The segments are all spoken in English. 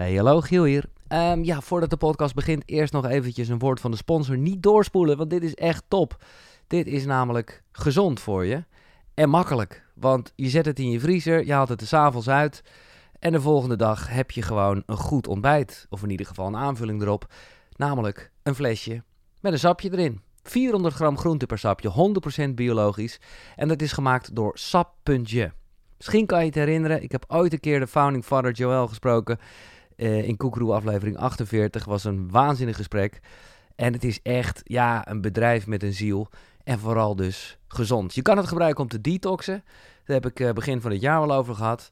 Hey, hallo, Giel hier. Ehm, ja, voordat de podcast begint, eerst nog eventjes een woord van de sponsor. Niet doorspoelen, want dit is echt top. Dit is namelijk gezond voor je en makkelijk. Want je zet het in je vriezer, je haalt het er s'avonds uit... en de volgende dag heb je gewoon een goed ontbijt. Of in ieder geval een aanvulling erop. Namelijk een flesje met een sapje erin. 400 gram groente per sapje, 100% biologisch. En dat is gemaakt door Sap.je. Misschien kan je het herinneren, ik heb ooit een keer de founding father Joel gesproken... Uh, in Koekeroe aflevering 48 was een waanzinnig gesprek. En het is echt, ja, een bedrijf met een ziel. En vooral dus gezond. Je kan het gebruiken om te detoxen. Daar heb ik uh, begin van het jaar wel over gehad.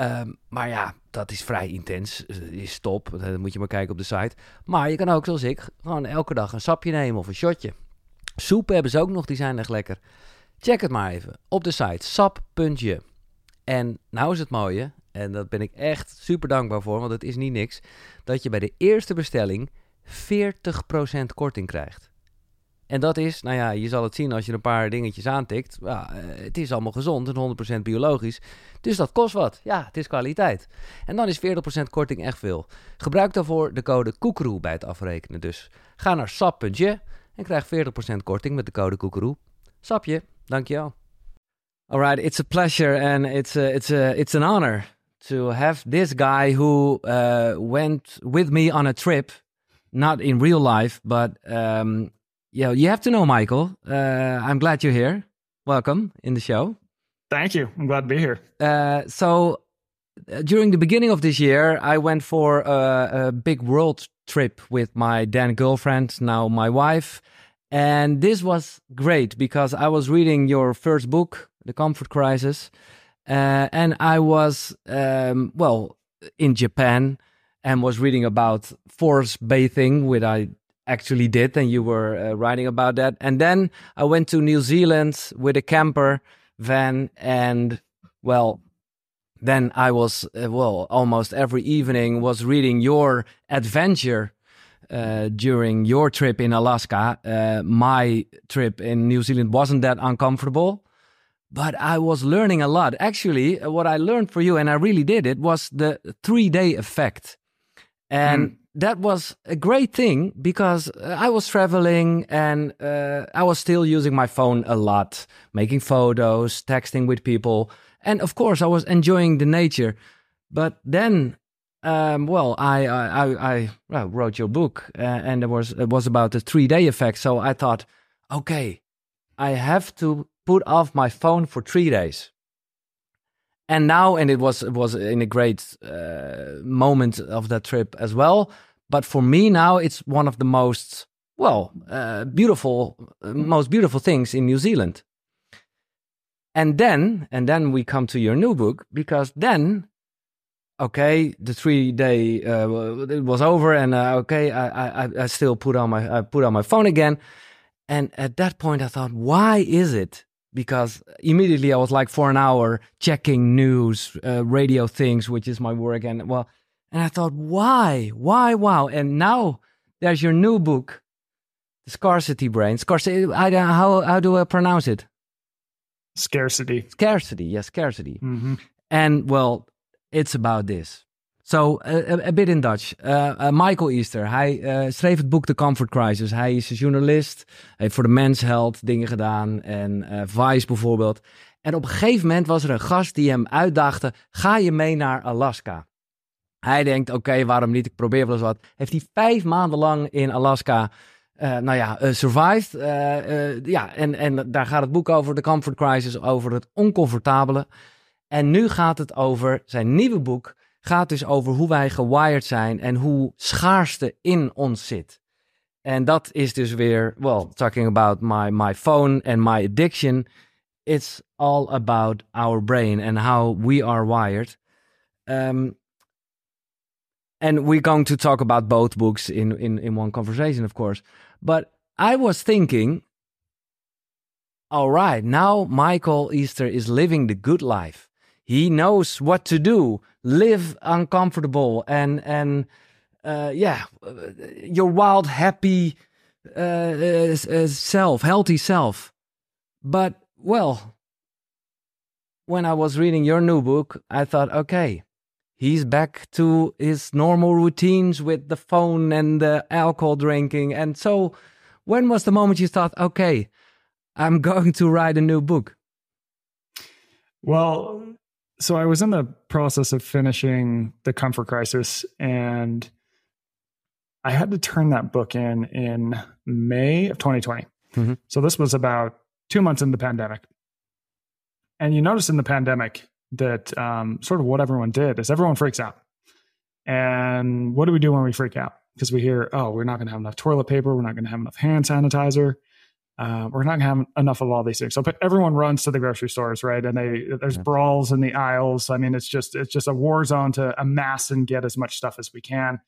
Um, maar ja, dat is vrij intens. Dat is top. Dat moet je maar kijken op de site. Maar je kan ook, zoals ik, gewoon elke dag een sapje nemen of een shotje. Soepen hebben ze ook nog, die zijn echt lekker. Check het maar even op de site sap.je. En nou is het mooie, en dat ben ik echt super dankbaar voor, want het is niet niks, dat je bij de eerste bestelling 40% korting krijgt. En dat is, nou ja, je zal het zien als je een paar dingetjes aantikt. Ja, het is allemaal gezond en 100% biologisch. Dus dat kost wat. Ja, het is kwaliteit. En dan is 40% korting echt veel. Gebruik daarvoor de code koekeroe bij het afrekenen. Dus ga naar sap.je en krijg 40% korting met de code koekeroe. Sapje, dankjewel. Alright, it's a pleasure and it's a, it's a, it's an honor to have this guy who uh, went with me on a trip, not in real life, but um, you know, you have to know Michael. Uh, I'm glad you're here. Welcome in the show. Thank you. I'm glad to be here. Uh, so, uh, during the beginning of this year, I went for a, a big world trip with my then girlfriend, now my wife. And this was great because I was reading your first book, The Comfort Crisis. Uh, and I was, um, well, in Japan and was reading about forest bathing, which I actually did, and you were uh, writing about that. And then I went to New Zealand with a camper van, and well, then I was, uh, well, almost every evening was reading your adventure uh, during your trip in Alaska. Uh, my trip in New Zealand wasn't that uncomfortable, but I was learning a lot. Actually, what I learned for you, and I really did it, was the three day effect. And mm. that was a great thing because uh, I was traveling and uh, I was still using my phone a lot, making photos, texting with people. And of course, I was enjoying the nature. But then um, well, I I, I, I wrote your book, uh, and it was it was about the three day effect. So I thought, okay, I have to put off my phone for three days. And now, and it was it was in a great uh, moment of that trip as well. But for me now, it's one of the most well uh, beautiful, most beautiful things in New Zealand. And then, and then we come to your new book because then okay, the three day uh, it was over, and uh, okay, I, I I still put on my I put on my phone again, and at that point I thought, why is it? Because immediately I was like for an hour checking news, uh, radio things, which is my work, and well, and I thought, why, why, wow, and now there's your new book, the Scarcity Brain. Scarcity. I, don't, how how do I pronounce it? Scarcity. Scarcity. Yes, scarcity. Mm-hmm. And well, It's about this. So, a, a bit in Dutch. Uh, Michael Easter, hij schreef het boek The Comfort Crisis. Hij is een journalist, heeft voor de Men's Health dingen gedaan en Vice bijvoorbeeld. En op een gegeven moment was er een gast die hem uitdaagde, ga je mee naar Alaska? Hij denkt, oké, waarom niet? Ik probeer wel eens wat. Heeft hij vijf maanden lang in Alaska nou ja, survived. ja, en, en daar gaat het boek over, The Comfort Crisis, over het oncomfortabele. En nu gaat het over zijn nieuwe boek. Gaat dus over hoe wij gewired zijn en hoe schaarste in ons zit. En dat is dus weer, well, talking about my, my phone and my addiction. It's all about our brain and how we are wired. Um, and we're going to talk about both books in, in, in one conversation, of course. But I was thinking, all right, now Michael Easter is living the good life he knows what to do live uncomfortable and and uh, yeah your wild happy uh, uh, self healthy self but well when i was reading your new book i thought okay he's back to his normal routines with the phone and the alcohol drinking. And so, when was the moment you thought, okay, I'm going to write a new book? Well, so I was in the process of finishing The Comfort Crisis, and I had to turn that book in in May of 2020. Mm-hmm. So this was about two months in the pandemic. And you notice in the pandemic that um, sort of what everyone did is everyone freaks out. And what do we do when we freak out? Because we hear, oh, we're not going to have enough toilet paper, we're not going to have enough hand sanitizer, uh, we're not going to have enough of all these things. So but everyone runs to the grocery stores, right? And they there's yeah. brawls in the aisles. I mean, it's just it's just a war zone to amass and get as much stuff as we can.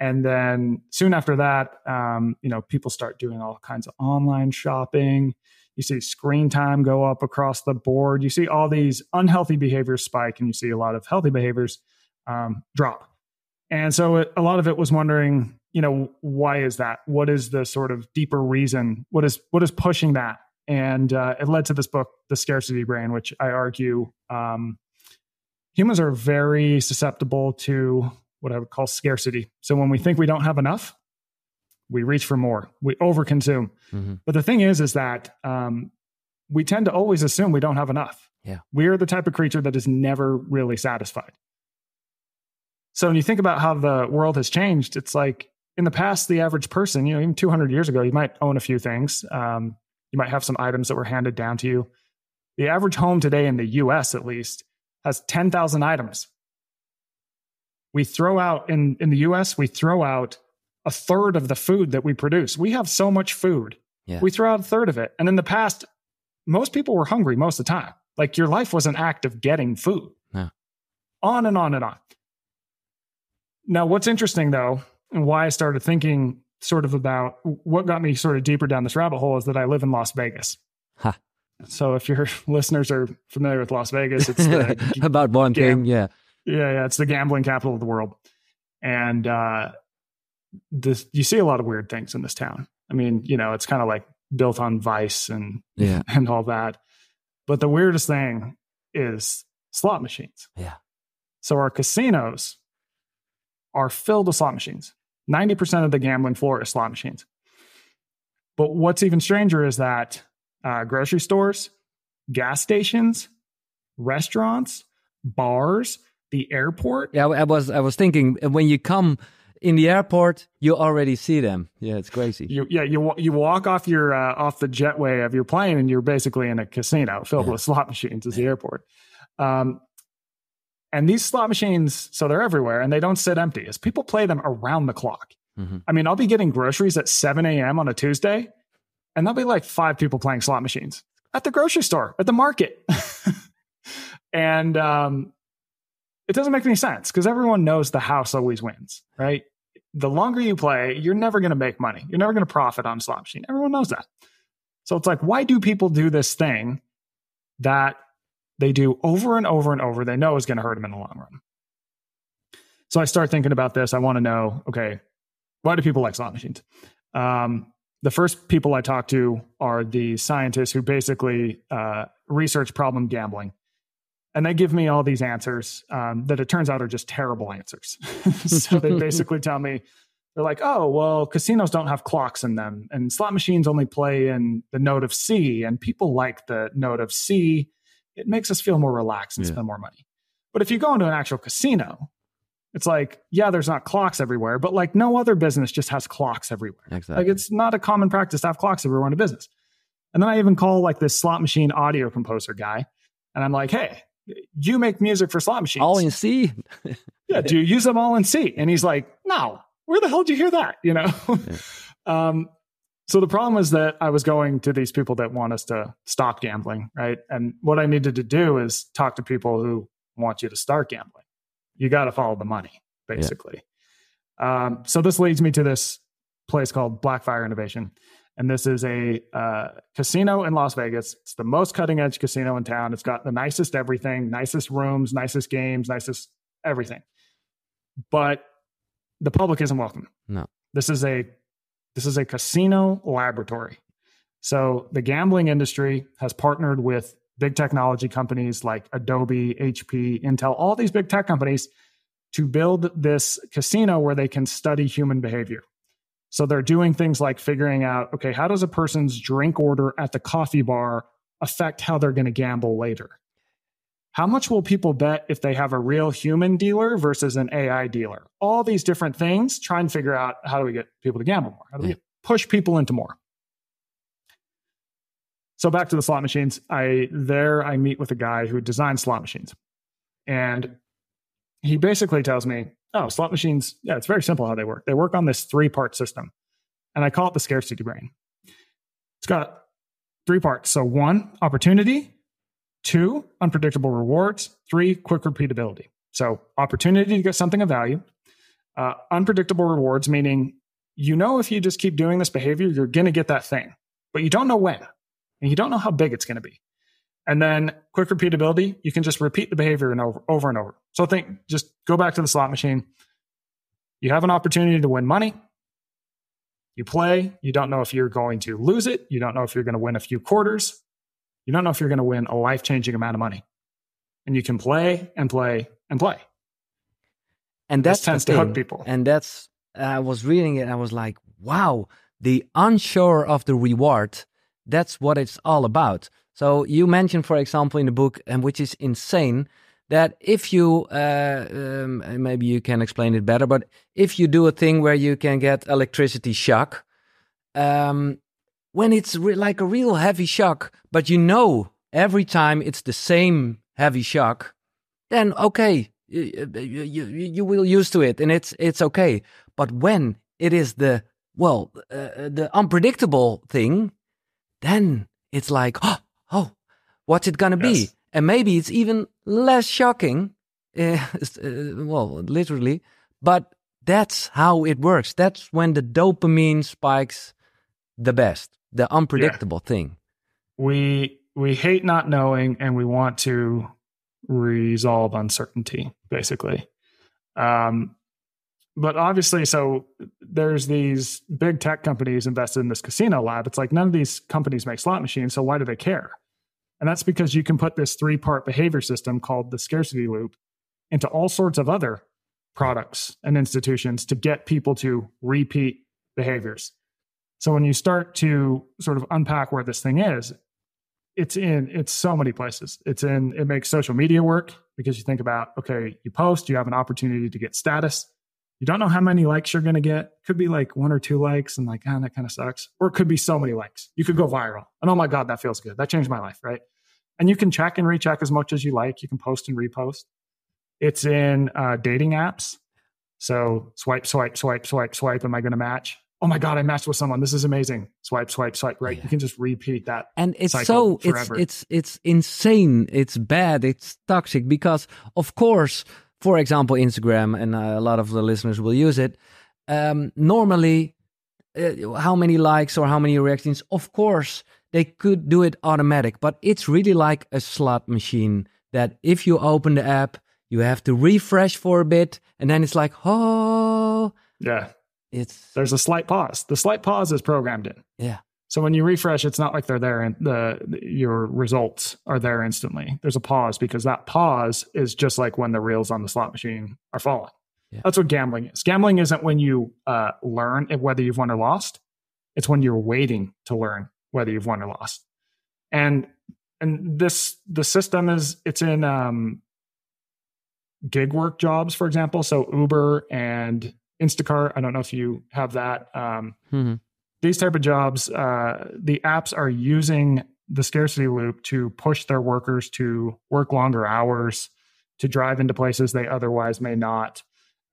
And then soon after that, um, you know, people start doing all kinds of online shopping. You see screen time go up across the board. You see all these unhealthy behaviors spike, and you see a lot of healthy behaviors um, drop. And so it, a lot of it was wondering, you know, why is that? What is the sort of deeper reason? What is what is pushing that? And uh, it led to this book, The Scarcity Brain, which I argue um, humans are very susceptible to what I would call scarcity. So when we think we don't have enough, we reach for more, we overconsume. Mm-hmm. But the thing is, is that um, we tend to always assume we don't have enough. Yeah. We are the type of creature that is never really satisfied. So when you think about how the world has changed, it's like in the past, the average person, you know, even 200 years ago, you might own a few things. Um, you might have some items that were handed down to you. The average home today in the US, at least, has 10,000 items. We throw out in, in the US, we throw out a third of the food that we produce. We have so much food. Yeah. We throw out a third of it. And in the past, most people were hungry most of the time. Like your life was an act of getting food. Yeah. On and on and on. Now, what's interesting though, and why I started thinking sort of about what got me sort of deeper down this rabbit hole is that I live in Las Vegas. Huh. So if your listeners are familiar with Las Vegas, it's the about one gam- thing, yeah, yeah, yeah. It's the gambling capital of the world, and uh, this you see a lot of weird things in this town. I mean, you know, it's kind of like built on vice and yeah. and all that. But the weirdest thing is slot machines. Yeah. So our casinos are filled with slot machines. 90% of the gambling floor is slot machines. But what's even stranger is that uh, grocery stores, gas stations, restaurants, bars, the airport. Yeah, I was I was thinking when you come in the airport, you already see them. Yeah, it's crazy. You, yeah, you you walk off your uh, off the jetway of your plane, and you're basically in a casino filled yeah. with slot machines. Is the airport, um, and these slot machines, so they're everywhere, and they don't sit empty. As people play them around the clock. Mm-hmm. I mean, I'll be getting groceries at 7 a.m. on a Tuesday, and there'll be like five people playing slot machines at the grocery store, at the market, and um, it doesn't make any sense because everyone knows the house always wins, right? The longer you play, you're never going to make money. You're never going to profit on a slot machine. Everyone knows that. So it's like, why do people do this thing that they do over and over and over? They know is going to hurt them in the long run. So I start thinking about this. I want to know, okay, why do people like slot machines? Um, the first people I talk to are the scientists who basically uh, research problem gambling and they give me all these answers um, that it turns out are just terrible answers. so they basically tell me, they're like, oh, well, casinos don't have clocks in them, and slot machines only play in the note of C, and people like the note of C. It makes us feel more relaxed and yeah. spend more money. But if you go into an actual casino, it's like, yeah, there's not clocks everywhere, but like no other business just has clocks everywhere. Exactly. Like it's not a common practice to have clocks everywhere in a business. And then I even call like this slot machine audio composer guy, and I'm like, hey, you make music for slot machines. All in C? yeah. Do you use them all in C? And he's like, no, where the hell did you hear that? You know? Yeah. um, so the problem is that I was going to these people that want us to stop gambling, right? And what I needed to do is talk to people who want you to start gambling. You got to follow the money, basically. Yeah. Um, so this leads me to this place called Black Fire Innovation and this is a uh, casino in Las Vegas. It's the most cutting edge casino in town. It's got the nicest everything, nicest rooms, nicest games, nicest everything. But the public isn't welcome. No. This is a this is a casino laboratory. So the gambling industry has partnered with big technology companies like Adobe, HP, Intel, all these big tech companies to build this casino where they can study human behavior. So they're doing things like figuring out, okay, how does a person's drink order at the coffee bar affect how they're going to gamble later? How much will people bet if they have a real human dealer versus an AI dealer? All these different things, try and figure out how do we get people to gamble more? How do we push people into more? So back to the slot machines. I there I meet with a guy who designs slot machines. And he basically tells me, "Oh, slot machines, yeah, it's very simple how they work. They work on this three-part system." And I call it the scarcity brain. It's got three parts. So one, opportunity, two, unpredictable rewards, three, quick repeatability. So opportunity to get something of value, uh, unpredictable rewards, meaning you know if you just keep doing this behavior, you're going to get that thing, but you don't know when and you don't know how big it's going to be. And then quick repeatability, you can just repeat the behavior and over, over and over. So think, just go back to the slot machine. You have an opportunity to win money. You play. You don't know if you're going to lose it. You don't know if you're going to win a few quarters. You don't know if you're going to win a life changing amount of money. And you can play and play and play. And that tends to hook people. And that's, I was reading it. I was like, wow, the unsure of the reward that's what it's all about. So you mentioned, for example, in the book, and which is insane, that if you uh, um, maybe you can explain it better, but if you do a thing where you can get electricity shock, um, when it's like a real heavy shock, but you know every time it's the same heavy shock, then okay, you, you, you will used to it, and it's it's okay. But when it is the well, uh, the unpredictable thing, then it's like, oh, oh what's it yes. be? And maybe it's even less shocking, uh, well, literally, but that's how it works. That's when the dopamine spikes the best, the unpredictable yeah. thing. We we hate not knowing and we want to resolve uncertainty basically. Um, but obviously, so there's these big tech companies invested in this casino lab. It's like none of these companies make slot machines, so why do they care? And that's because you can put this three part behavior system called the scarcity loop into all sorts of other products and institutions to get people to repeat behaviors. So when you start to sort of unpack where this thing is, it's in it's so many places. It's in it makes social media work because you think about okay, you post, you have an opportunity to get status you don't know how many likes you're going to get. Could be like one or two likes and like, ah, oh, that kind of sucks. Or it could be so many likes. You could go viral. And oh my God, that feels good. That changed my life, right? And you can check and recheck as much as you like. You can post and repost. It's in uh, dating apps. So swipe, swipe, swipe, swipe, swipe. Am I going to match? Oh my God, I matched with someone. This is amazing. Swipe, swipe, swipe. Right. Yeah. You can just repeat that. And it's so, it's, it's, it's insane. It's bad. It's toxic because of course, for example, Instagram, and a lot of the listeners will use it. Um, normally, uh, how many likes or how many reactions? Of course, they could do it automatic, but it's really like a slot machine that if you open the app, you have to refresh for a bit, and then it's like, oh, yeah, it's there's a slight pause. The slight pause is programmed in. Yeah. So when you refresh, it's not like they're there and the, your results are there instantly. There's a pause because that pause is just like when the reels on the slot machine are falling. Yeah. That's what gambling is. Gambling isn't when you uh, learn whether you've won or lost. It's when you're waiting to learn whether you've won or lost. And and this the system is it's in um, gig work jobs, for example. So Uber and Instacart. I don't know if you have that. Um, mm-hmm these type of jobs, uh, the apps are using the scarcity loop to push their workers to work longer hours, to drive into places they otherwise may not.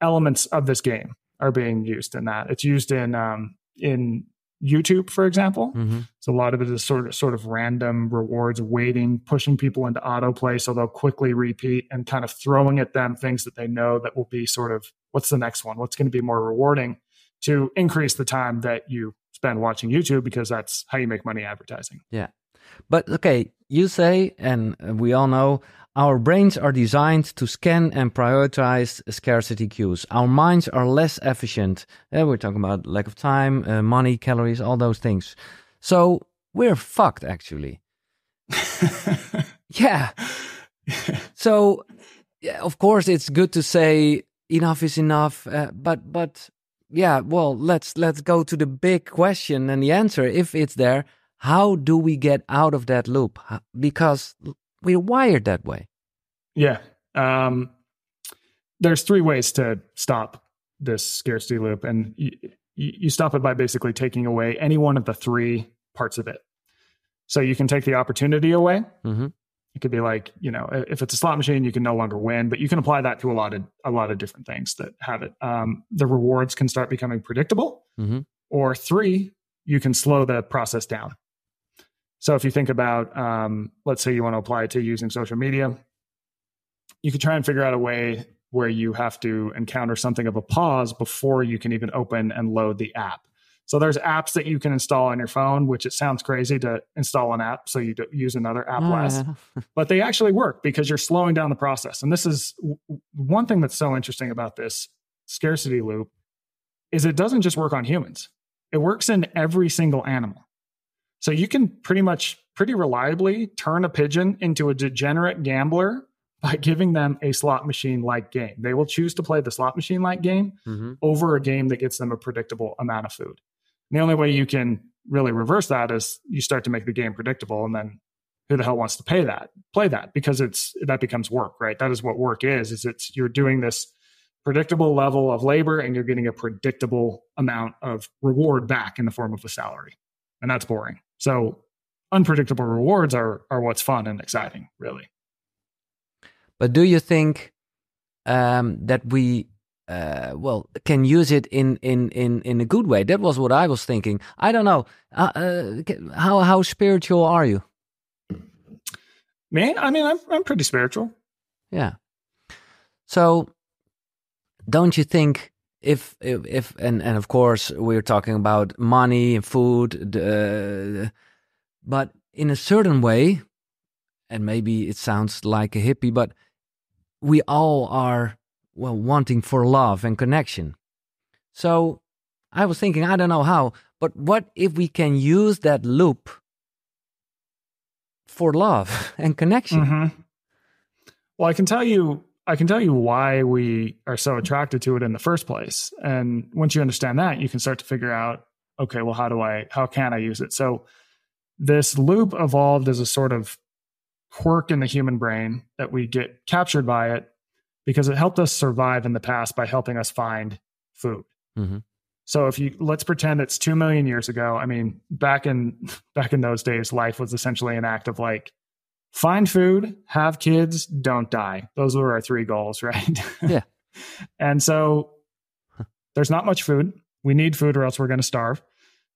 Elements of this game are being used in that. It's used in um, in YouTube, for example. Mm-hmm. So a lot of it is sort of sort of random rewards, waiting, pushing people into autoplay so they'll quickly repeat, and kind of throwing at them things that they know that will be sort of what's the next one, what's going to be more rewarding to increase the time that you spend watching YouTube because that's how you make money advertising. Yeah. But okay, you say, and we all know, our brains are designed to scan and prioritize scarcity cues. Our minds are less efficient. Uh, we're talking about lack of time, uh, money, calories, all those things. So we're fucked, actually. yeah. so, yeah, of course, it's good to say enough is enough. Uh, but but yeah, well, let's let's go to the big question and the answer. If it's there, how do we get out of that loop? Because we're wired that way. Yeah. Um, there's three ways to stop this scarcity loop, and you, you stop it by basically taking away any one of the three parts of it. So you can take the opportunity away. Mm-hmm. It could be like, you know, if it's a slot machine, you can no longer win, but you can apply that to a lot of a lot of different things that have it. Um, the rewards can start becoming predictable, mm-hmm. or three, you can slow the process down. So if you think about, um, let's say you want to apply it to using social media, you could try and figure out a way where you have to encounter something of a pause before you can even open and load the app. So there's apps that you can install on your phone, which it sounds crazy to install an app so you use another app less, but they actually work because you're slowing down the process. And this is w- one thing that's so interesting about this scarcity loop is it doesn't just work on humans. It works in every single animal. So you can pretty much pretty reliably turn a pigeon into a degenerate gambler by giving them a slot machine like game. They will choose to play the slot machine like game Mhm. over a game that gets them a predictable amount of food. And the only way you can really reverse that is you start to make the game predictable and then who the hell wants to pay that play that because it's that becomes work right that is what work is is it's you're doing this predictable level of labor and you're getting a predictable amount of reward back in the form of a salary and that's boring so unpredictable rewards are are what's fun and exciting really But do you think um, that we, uh, well, can use it in, in, in, in a good way? That was what I was thinking. I don't know. Uh, uh, how how spiritual are you? man i mean i'm, I'm pretty spiritual Yeah. So, don't you think if if, if and and of course we're talking about money and food, the, but in a certain way, and maybe it sounds like a hippie, but we all are well wanting for love and connection. So, I was thinking, I don't know how, but what if we can use that loop for love and connection? Mhm. Well, I can tell you, I can tell you why we are so attracted to it in the first place. And once you understand that, you can start to figure out, okay, well, how do I, how can I use it? So this loop evolved as a sort of quirk in the human brain that we get captured by it because it helped us survive in the past by helping us find food. Mhm. So if you let's pretend it's 2 million years ago, I mean, back in back in those days life was essentially an act of like find food, have kids, don't die. Those were our three goals, right? Yeah. and so there's not much food. We need food or else we're going to starve.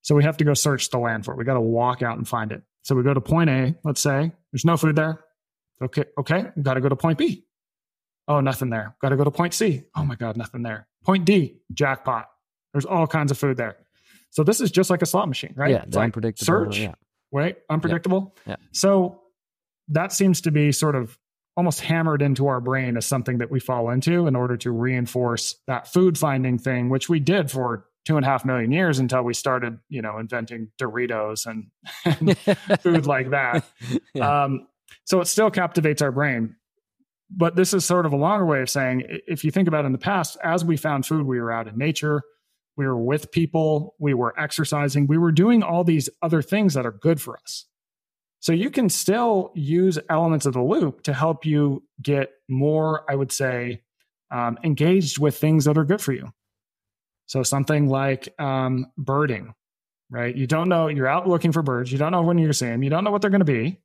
So we have to go search the land for it. We got to walk out and find it. So we go to point A, let's say there's no food there. Okay. Okay. Got to go to point B. Oh, nothing there. Got to go to point C. Oh my God, nothing there. Point D, jackpot. There's all kinds of food there. So this is just like a slot machine, right? Yeah, It's like unpredictable. search, Yeah. right? Unpredictable. Yeah. So that seems to be sort of almost hammered into our brain as something that we fall into in order to reinforce that food finding thing, which we did for two and a half million years until we started, you know, inventing Doritos and, and food like that. Yeah. Um, so it still captivates our brain. But this is sort of a longer way of saying if you think about it in the past, as we found food, we were out in nature, we were with people, we were exercising, we were doing all these other things that are good for us. So you can still use elements of the loop to help you get more, I would say, um, engaged with things that are good for you. So something like um, birding, right? You don't know, you're out looking for birds. You don't know when you're seeing them. You don't know what they're going to be,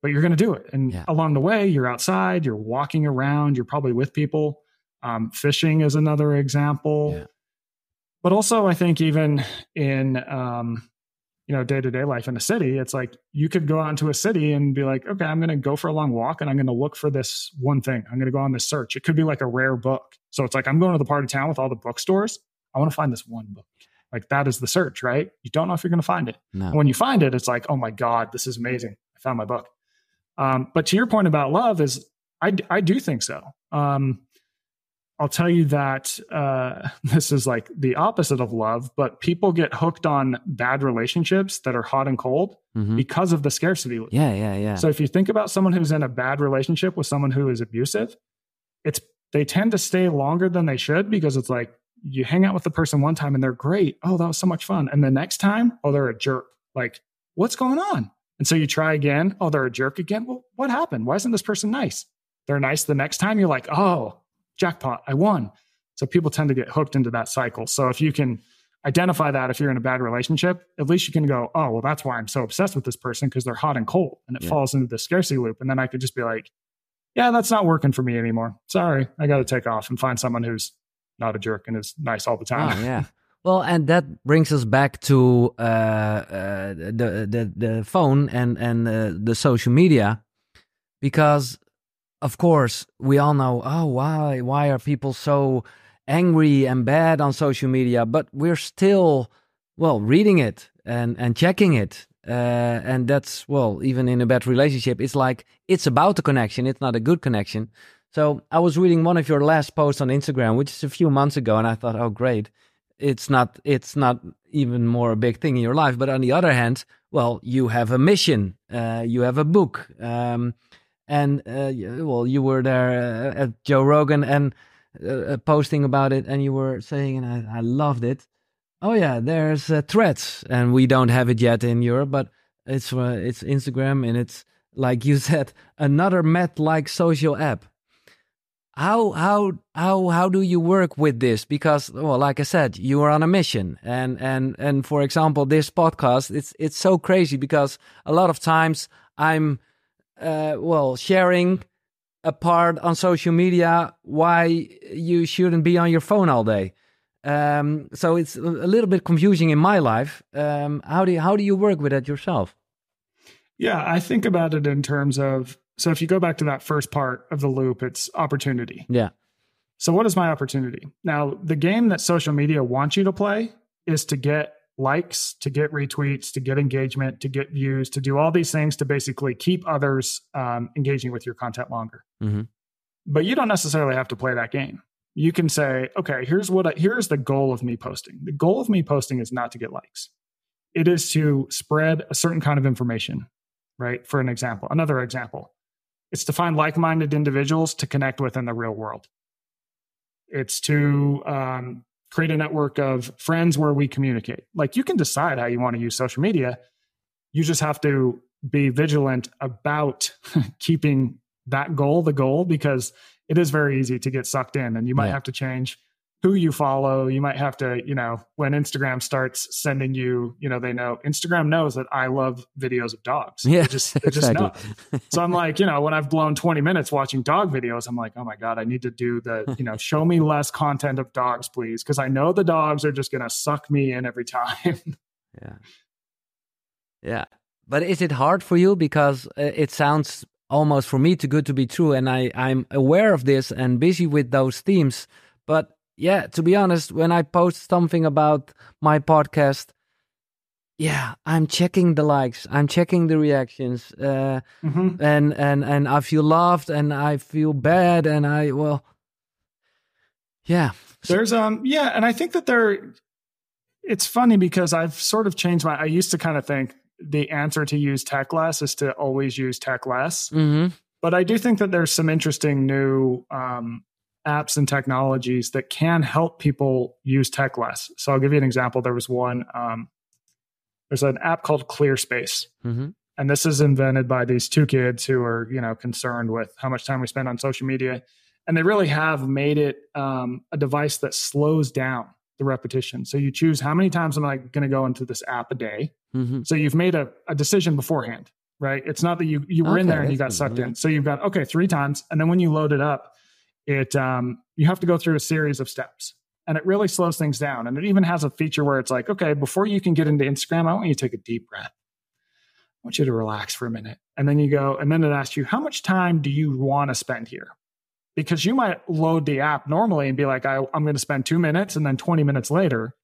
but you're going to do it. And Yeah. along the way, you're outside, you're walking around, you're probably with people. Um, fishing is another example. Yeah. But also, I think even in, um, you know, day to day life in a city, it's like you could go out into a city and be like, okay, I'm going to go for a long walk and I'm going to look for this one thing. I'm going to go on this search. It could be like a rare book. So it's like, I'm going to the part of town with all the bookstores. I want to find this one book. Like that is the search, right? You don't know if you're going to find it. no. When you find it, it's like, oh my God, this is amazing. I found my book. Um, but to your point about love is I, I do think so. Um, I'll tell you that uh, this is like the opposite of love, but people get hooked on bad relationships that are hot and cold Mhm. because of the scarcity. Yeah, yeah, yeah. So if you think about someone who's in a bad relationship with someone who is abusive, it's they tend to stay longer than they should because it's like you hang out with the person one time and they're great. Oh, that was so much fun. And the next time, oh, they're a jerk. Like, what's going on? And so you try again. Oh, they're a jerk again. Well, what happened? Why isn't this person nice? They're nice the next time. You're like, oh, jackpot, I won. So people tend to get hooked into that cycle. So if you can identify that if you're in a bad relationship, at least you can go, oh, well, that's why I'm so obsessed with this person because they're hot and cold. And it yeah. falls into the scarcity loop. And then I could just be like, yeah, that's not working for me anymore. Sorry, I got to take off and find someone who's not a jerk and is nice all the time. Oh, yeah. Well, and that brings us back to uh, uh, the, the the phone and and uh, the social media, because of course we all know. Oh, why why are people so angry and bad on social media? But we're still well reading it and and checking it, uh, and that's well even in a bad relationship, it's like it's about the connection. It's not a good connection. So I was reading one of your last posts on Instagram, which is a few months ago, and I thought, oh great it's not it's not even more a big thing in your life but on the other hand well you have a mission uh, you have a book um, and uh, well you were there uh, at joe rogan and uh, uh, posting about it and you were saying and i, I loved it oh yeah there's uh, threads and we don't have it yet in europe but it's it's instagram and it's like you said another met like social app. How how how how do you work with this? Because well like i said you are on a mission and and and for example this podcast it's it's so crazy because a lot of times i'm uh, well sharing a part on social media why you shouldn't be on your phone all day um, so it's a little bit confusing in my life um, how do you, how do you work with that yourself yeah i think about it in terms of so if you go back to that first part of the loop, it's opportunity. Yeah. So what is my opportunity? Now, the game that social media wants you to play is to get likes, to get retweets, to get engagement, to get views, to do all these things to basically keep others um, engaging with your content longer. Mm-hmm. But you don't necessarily have to play that game. You can say, okay, here's what I, here's the goal of me posting. The goal of me posting is not to get likes. It is to spread a certain kind of information, right? For an example, another example, it's to find like minded individuals to connect with in the real world. It's to um, create a network of friends where we communicate. Like you can decide how you want to use social media. You just have to be vigilant about keeping that goal the goal because it is very easy to get sucked in and you might yeah. have to change who you follow. You might have to, you know, when Instagram starts sending you, you know, they know Instagram knows that I love videos of dogs. Yeah, they just, they exactly. just so I'm like, you know, when I've blown 20 minutes watching dog videos, I'm like, oh my God, I need to do the, you know, show me less content of dogs, please. Cause I know the dogs are just going to suck me in every time. yeah. Yeah. But is it hard for you? Because uh, it sounds almost for me too good to be true. And I, I'm aware of this and busy with those themes. But yeah, to be honest, when I post something about my podcast, yeah, I'm checking the likes, I'm checking the reactions, uh, mm-hmm. and and and I feel loved, and I feel bad, and I well, yeah. There's um yeah, and I think that there. It's funny because I've sort of changed my. I used to kind of think the answer to use tech less is to always use tech less. Mm-hmm. But I do think that there's some interesting new um, apps and technologies that can help people use tech less. So I'll give you an example. There was one, um, there's an app called ClearSpace. Mm-hmm. And this is invented by these two kids who are, you know, concerned with how much time we spend on social media. And they really have made it um, a device that slows down the repetition. So you choose how many times am I going to go into this app a day. Mm-hmm. So you've made a, a, decision beforehand, right? It's not that you you were okay, in there and you got sucked in. So you've got okay three times, and then when you load it up, it um, you have to go through a series of steps and it really slows things down. And it even has a feature where it's like okay before you can get into instagram i want you to take a deep breath. I want you to relax for a minute. And then you go and then it asks you how much time do you want to spend here? Because you might load the app normally and be like I, i'm going to spend two minutes and then 20 minutes later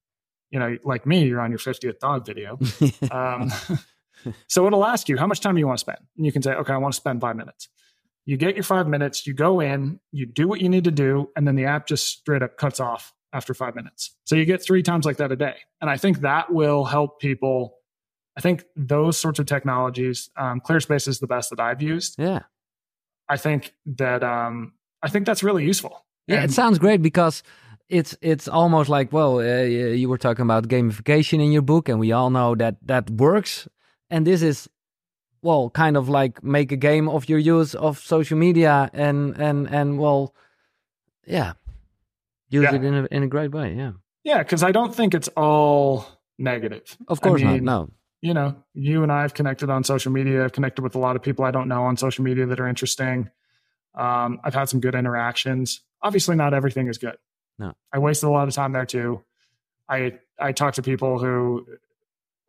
you know like me you're on your 50th dog video. Um, so it'll ask you how much time do you want to spend? And you can say okay i want to spend five minutes you get your five minutes, you go in, you do what you need to do, and then the app just straight up cuts off after five minutes. So you get three times like that a day. And I think that will help people. I think those sorts of technologies, um, ClearSpace is the best that I've used. Yeah. I think that um, I think that's really useful. Yeah, And- it sounds great because it's it's almost like well, uh, you were talking about gamification in your book, and we all know that that works. And this is well, kind of like make a game of your use of social media, and and and well, yeah, use Yeah. it in a in a great way. Yeah, Yeah, because I don't think it's all negative. of I course mean, not. No, you know, you and I have connected on social media. I've connected with a lot of people I don't know on social media that are interesting. Um, I've had some good interactions. Obviously, not everything is good. No. I wasted a lot of time there too. I I talk to people who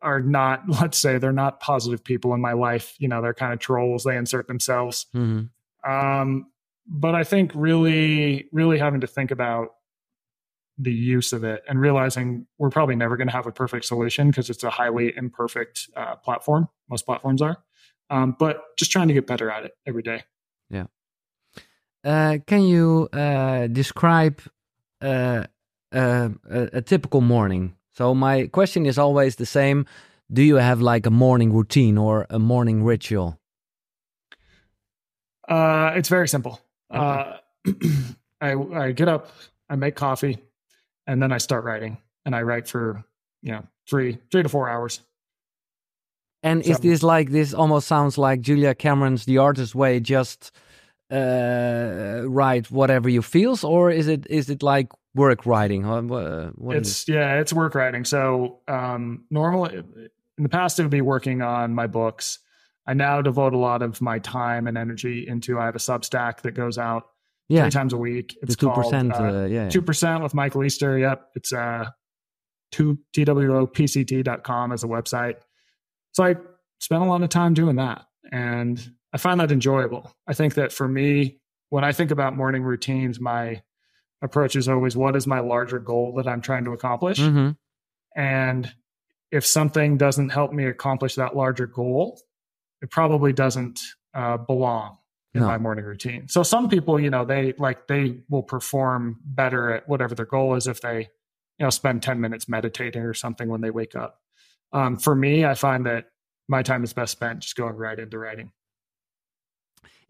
are not, let's say, they're not positive people in my life. You know, they're kind of trolls. They insert themselves. hmm Um, but I think really, really having to think about the use of it and realizing we're probably never going to have a perfect solution because it's a highly imperfect uh, platform. Most platforms are. Um, but just trying to get better at it every day. Uh, can you uh, describe uh, uh, a, a typical morning? So my question is always the same: Do you have like a morning routine or a morning ritual? Uh, it's very simple. Uh, I, I get up, I make coffee, and then I start writing. And I write for you know three three to four hours. And is So- this like this? Almost sounds like Julia Cameron's "The Artist Way." Just uh, write whatever you feels, or is it is it like work writing? What, what, it's yeah it's work writing. So um normally in the past it would be working on my books. I now devote a lot of my time and energy into i have a substack that goes out yeah, three times a week. It's two called percent. uh, Uh, yeah, two percent with michael easter yep. It's uh two twopct.com as a website. So i spend a lot of time doing that and i find that enjoyable. I think that for me when i think about morning routines my approach is always what is my larger goal that i'm trying to accomplish hmm and if something doesn't help me accomplish that larger goal, it probably doesn't uh, belong in No. my morning routine. So some people, you know, they like they will perform better at whatever their goal is if they, you know, spend 10 minutes meditating or something when they wake up. Um, for me, I find that my time is best spent just going right into writing.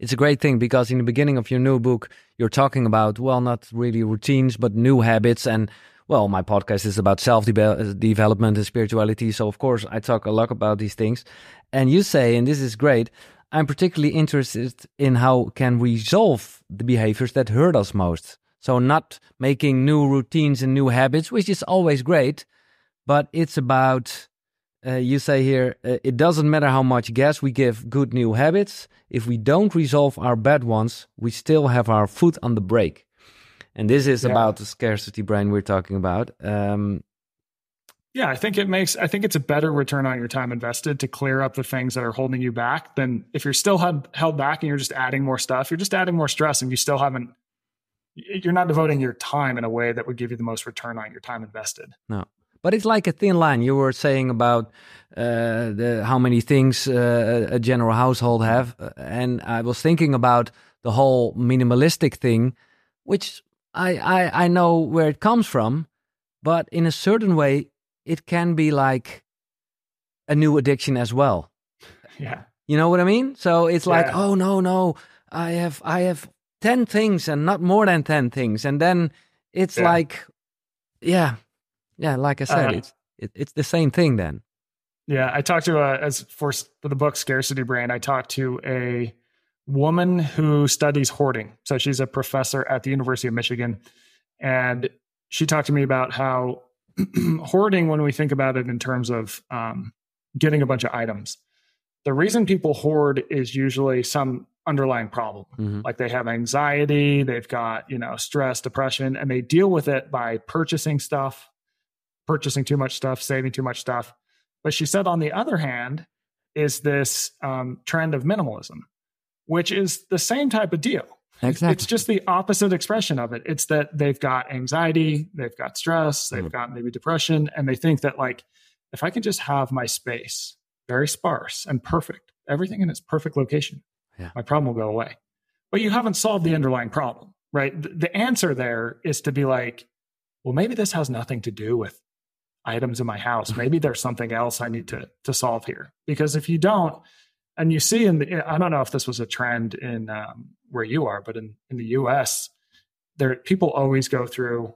It's a great thing because in the beginning of your new book you're talking about well not really routines but new habits. And well my podcast is about self development and spirituality. So of course i talk a lot about these things. And you say and this is great i'm particularly interested in how can we resolve the behaviors that hurt us most. So not making new routines and new habits which is always great but it's about uh, you say here uh, it doesn't matter how much gas we give good new habits if we don't resolve our bad ones we still have our foot on the brake and this is Yeah. about the scarcity brain we're talking about um, Yeah, I think it makes I think it's a better return on your time invested to clear up the things that are holding you back than if you're still held, held back and you're just adding more stuff. You're just adding more stress and you still haven't you're not devoting your time in a way that would give you the most return on your time invested. no but it's like a thin line you were saying about uh, the, how many things uh, a general household have uh, and i was thinking about the whole minimalistic thing which I, I i know where it comes from but in a certain way it can be like a new addiction as well Yeah. you know what i mean so it's like Yeah. oh no no i have i have 10 things and not more than 10 things and then it's Yeah. like yeah yeah like i said Uh, it's it, it's the same thing then Yeah, I talked to a as for for the book Scarcity Brain. I talked to a woman who studies hoarding. So she's a professor at the University of Michigan, and she talked to me about how hoarding, when we think about it in terms of um, getting a bunch of items, the reason people hoard is usually some underlying problem Mhm. like they have anxiety they've got you know stress depression and they deal with it by purchasing stuff purchasing too much stuff saving too much stuff. But she said on the other hand is this um, trend of minimalism which is the same type of deal. Exactly. It's just the opposite expression of it. It's that they've got anxiety they've got stress they've Mhm. got maybe depression and they think that like if i can just have my space very sparse and perfect everything in its perfect location Yeah. my problem will go away. But you haven't solved the underlying problem right? The, the answer there is to be like well maybe this has nothing to do with items in my house maybe there's something else i need to to solve here because if you don't and you see in the i don't know if this was a trend in um, where you are but in in the us there people always go through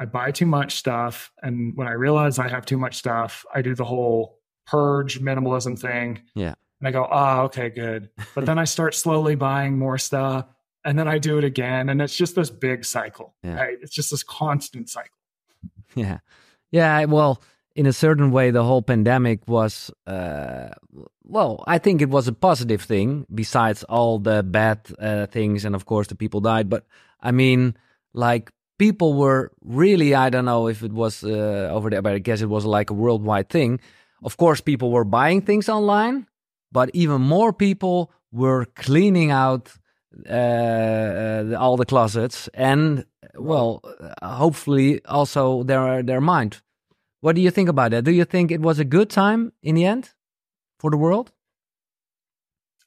I buy too much stuff. And when I realize I have too much stuff, I do the whole purge minimalism thing. Yeah. And I go, oh, okay, good. But then I start slowly buying more stuff and then I do it again. And it's just this big cycle, Yeah. right? It's just this constant cycle. Yeah. Yeah. Well, in a certain way, the whole pandemic was, uh, well, I think it was a positive thing besides all the bad uh, things. And of course, the people died. But I mean, like, people were really, I don't know if it was uh, over there, but I guess it was like a worldwide thing. Of course, people were buying things online, but even more people were cleaning out uh, uh, all the closets and, well, hopefully also their their mind. What do you think about that? Do you think it was a good time in the end for the world?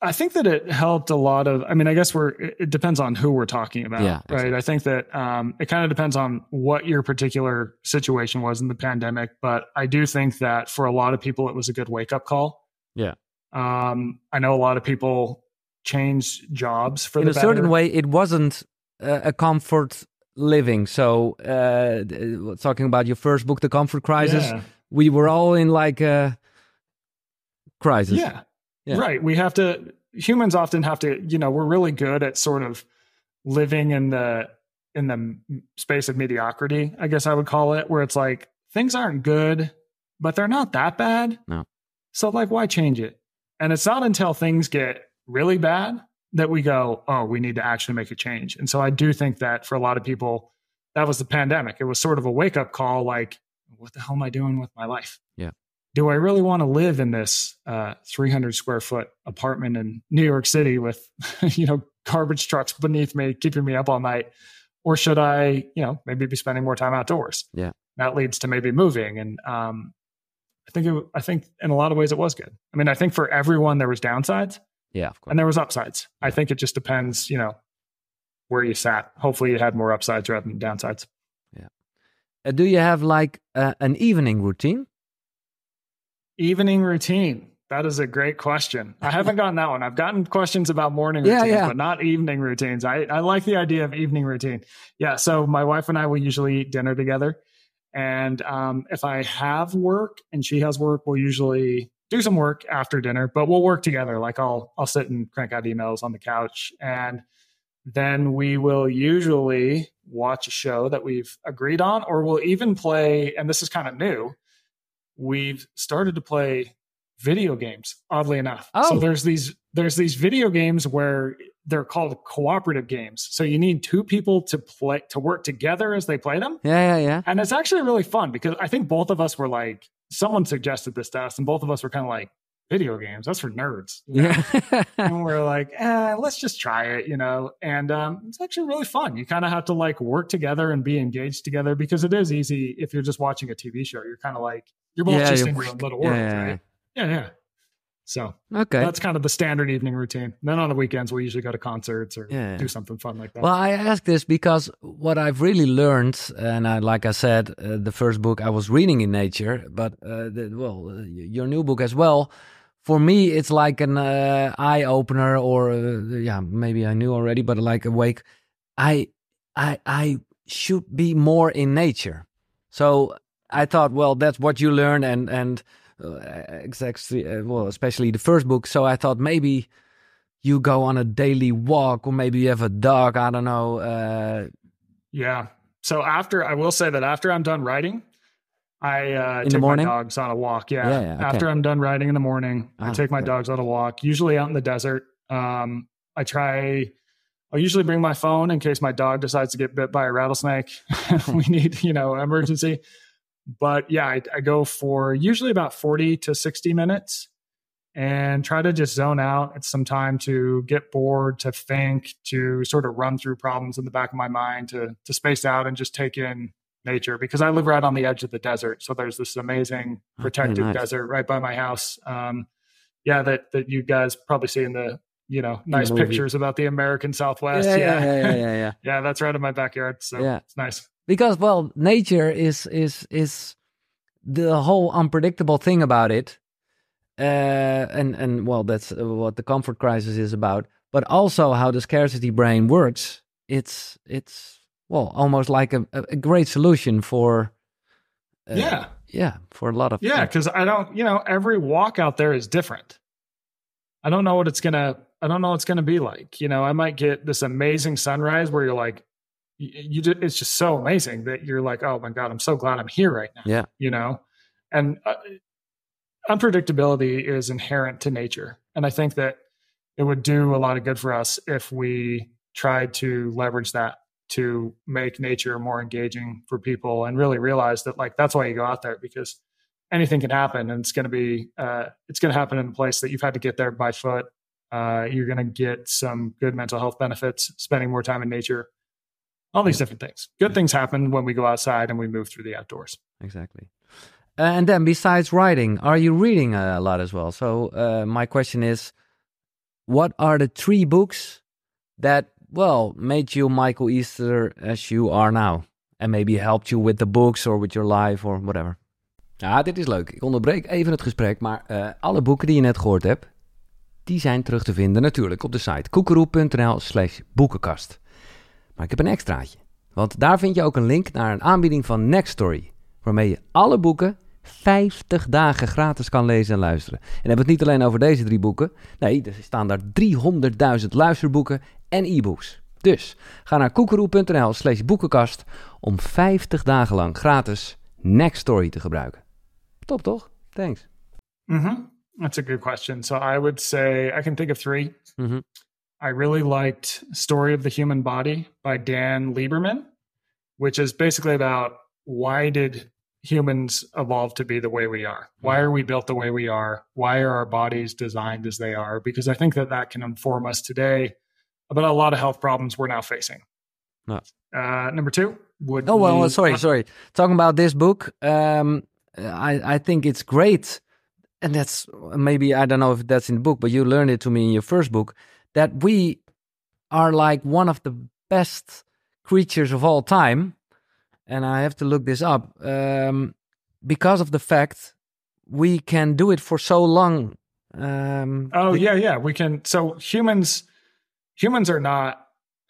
I think that it helped a lot of. I mean, I guess we're. It depends on who we're talking about, Yeah, right? exactly. I think that um, it kind of depends on what your particular situation was in the pandemic, but I do think that for a lot of people, it was a good wake up call. Yeah. Um, I know a lot of people changed jobs for in the a certain way, it wasn't uh, a comfort living. So, uh, talking about your first book, The Comfort Crisis, Yeah. we were all in like a crisis. Yeah. Yeah. Right. We have to, humans often have to, you know, we're really good at sort of living in the, in the space of mediocrity, I guess I would call it, where it's like things aren't good, but they're not that bad. No. So, like, why change it? And it's not until things get really bad that we go, oh, we need to actually make a change. And so I do think that for a lot of people, that was the pandemic. It was sort of a wake up call like, what the hell am I doing with my life? Yeah. Do I really want to live in this uh, 300 square foot apartment in New York City with, you know, garbage trucks beneath me, keeping me up all night? Or should I, you know, maybe be spending more time outdoors? Yeah. That leads to maybe moving. And um, I think, it, I think in a lot of ways it was good. I mean, I think for everyone there was downsides Yeah, of course. and there was upsides. I think it just depends, you know, where you sat. Hopefully, you had more upsides rather than downsides. Uh, do you have like uh, an evening routine? Evening routine. That is a great question. I haven't gotten that one. I've gotten questions about morning Yeah, routines, yeah. but not evening routines. I, I like the idea of evening routine. Yeah. So my wife and I will usually eat dinner together. And um, if I have work and she has work, we'll usually do some work after dinner, but we'll work together. Like I'll I'll sit and crank out emails on the couch and then we will usually watch a show that we've agreed on, or we'll even play, and this is kind of new. We've started to play video games, oddly enough. Oh. So there's these there's these video games where they're called cooperative games. So you need two people to play to work together as they play them. Yeah, yeah, yeah. And it's actually really fun because I think both of us were like, someone suggested this to us, and both of us were kind of like, video games, that's for nerds. you know? Yeah. and we're like, eh, let's just try it, you know. And um, it's actually really fun. You kind of have to like work together and be engaged together because it is easy if you're just watching a TV show. You're kind of like you're both Yeah, just in your own little world, yeah, right? Yeah, yeah. So okay. that's kind of the standard evening routine. Then on the weekends, we usually go to concerts or Yeah, do something fun like that. Well, I ask this because what I've really learned, and I, like I said, uh, the first book I was reading in nature, but uh, the, well, uh, your new book as well. For me, it's like an uh, eye opener, or uh, yeah, maybe I knew already, but like a wake. I, I, I should be more in nature. So I thought, well, that's what you learn, and and exactly, uh, well, especially the first book. So I thought maybe you go on a daily walk or maybe you have a dog i don't know uh Yeah. So after I will say that after I'm done writing, I uh, In take my dogs on a walk. Yeah. Yeah, yeah, okay. After I'm done writing in the morning, I Ah, take my okay. dogs on a walk, usually out in the desert. Um, I try. I'll usually bring my phone in case my dog decides to get bit by a rattlesnake. we need, you know, emergency. But yeah, I, I go for usually about 40 to 60 minutes and try to just zone out. It's some time to get bored, to think, to sort of run through problems in the back of my mind, to to space out and just take in nature because I live right on the edge of the desert. So there's this amazing protected nice. desert right by my house. Um, yeah, that that you guys probably see in the you know nice pictures about the American Southwest. yeah, Yeah, yeah, yeah, yeah, yeah, yeah. Yeah, that's right in my backyard. So Yeah. it's nice. Because well nature is is is the whole unpredictable thing about it uh and and well that's what the comfort crisis is about but also how the scarcity brain works it's it's well, almost like a, a great solution for. Uh, yeah. Yeah, for a lot of. Yeah, because I don't, you know, every walk out there is different. I don't know what it's gonna. I don't know what it's gonna be like. You know, I might get this amazing sunrise where you're like, you, it's just so amazing that you're like, oh my god, I'm so glad I'm here right now. Yeah. You know, and uh, unpredictability is inherent to nature, and I think that it would do a lot of good for us if we tried to leverage that to make nature more engaging for people and really realize that like that's why you go out there because anything can happen and it's going to be uh, it's going to happen in a place that you've had to get there by foot uh, you're going to get some good mental health benefits spending more time in nature all these different things good things happen when we go outside and we move through the outdoors exactly uh, and then besides writing are you reading a lot as well so uh, my question is what are the three books that well, made you Michael Easter as you are now? And maybe helped you with the books or with your life or whatever. Ja, dit is leuk. Ik onderbreek even het gesprek, maar uh, alle boeken die je net gehoord hebt, die zijn terug te vinden natuurlijk op de site kukuru.nl slash boekenkast. Maar ik heb een extraatje, want daar vind je ook een link naar een aanbieding van Nextory, waarmee je alle boeken 50 dagen gratis kan lezen en luisteren. En hebben we het niet alleen over deze drie boeken. Nee, er staan daar 300.000 luisterboeken en e-books. Dus ga naar koekeroe.nl slash boekenkast om 50 dagen lang gratis Story te gebruiken. Top toch? Thanks. Mm-hmm. That's a good question. So I would say I can think of 3 mm-hmm. I really liked Story of the Human Body by Dan Lieberman, which is basically about why did humans evolve to be the way we are? Why are we built the way we are? Why are our bodies designed as they are? Because I think that that can inform us today about a lot of health problems we're now facing. No. Uh, number two would. Oh well, sorry, sorry. Talking about this book, um, I I think it's great, and that's maybe I don't know if that's in the book, but you learned it to me in your first book that we are like one of the best creatures of all time, and I have to look this up um, because of the fact we can do it for so long. Um, oh yeah, yeah, we can. So humans humans are not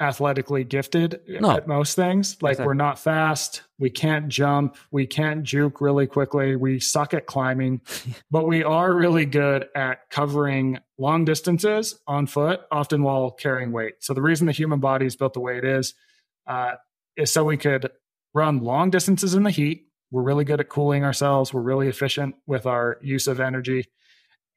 athletically gifted no. at most things. Like exactly. we're not fast, we can't jump, we can't juke really quickly, we suck at climbing, but we are really good at covering long distances on foot, often while carrying weight. So the reason the human body is built the way it is uh, is so we could run long distances in the heat. We're really good at cooling ourselves. We're really efficient with our use of energy.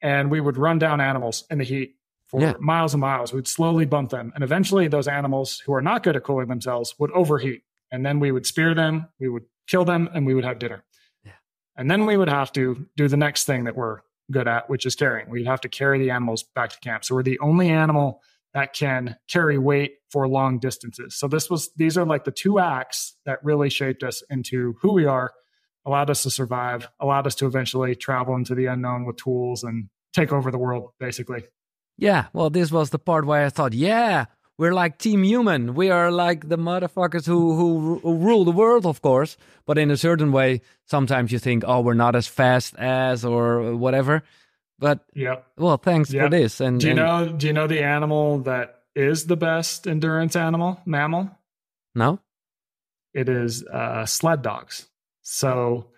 And we would run down animals in the heat for yeah. miles and miles. We'd slowly bump them. And eventually, those animals who are not good at cooling themselves would overheat. And then we would spear them, we would kill them, and we would have dinner. Yeah. And then we would have to do the next thing that we're good at, which is carrying. We'd have to carry the animals back to camp. So we're the only animal that can carry weight for long distances. So this was these are like the two acts that really shaped us into who we are, allowed us to survive, allowed us to eventually travel into the unknown with tools and take over the world basically. Yeah, well, this was the part where I thought, yeah, we're like Team Human. We are like the motherfuckers who, who, who rule the world, of course. But in a certain way, sometimes you think, oh, we're not as fast as or whatever. But yeah, well, thanks yep. for this. And do you and, know? Do you know the animal that is the best endurance animal mammal? No, it is uh, sled dogs. So,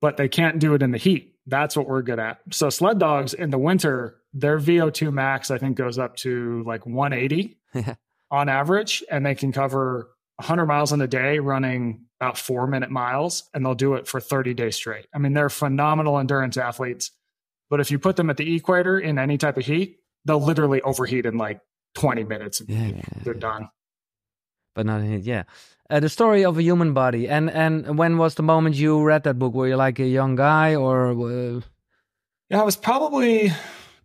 but they can't do it in the heat. That's what we're good at. So sled dogs in the winter their VO2 max, I think, goes up to like 180 on average, and they can cover 100 miles in a day running about four minute miles, and they'll do it for 30 days straight. I mean, they're phenomenal endurance athletes. But if you put them at the equator in any type of heat, they'll literally overheat in like 20 minutes. Yeah, they're yeah. done. But not in heat, yeah. Uh, the story of a human body. And and when was the moment you read that book? Were you like a young guy or? Uh... Yeah, I was probably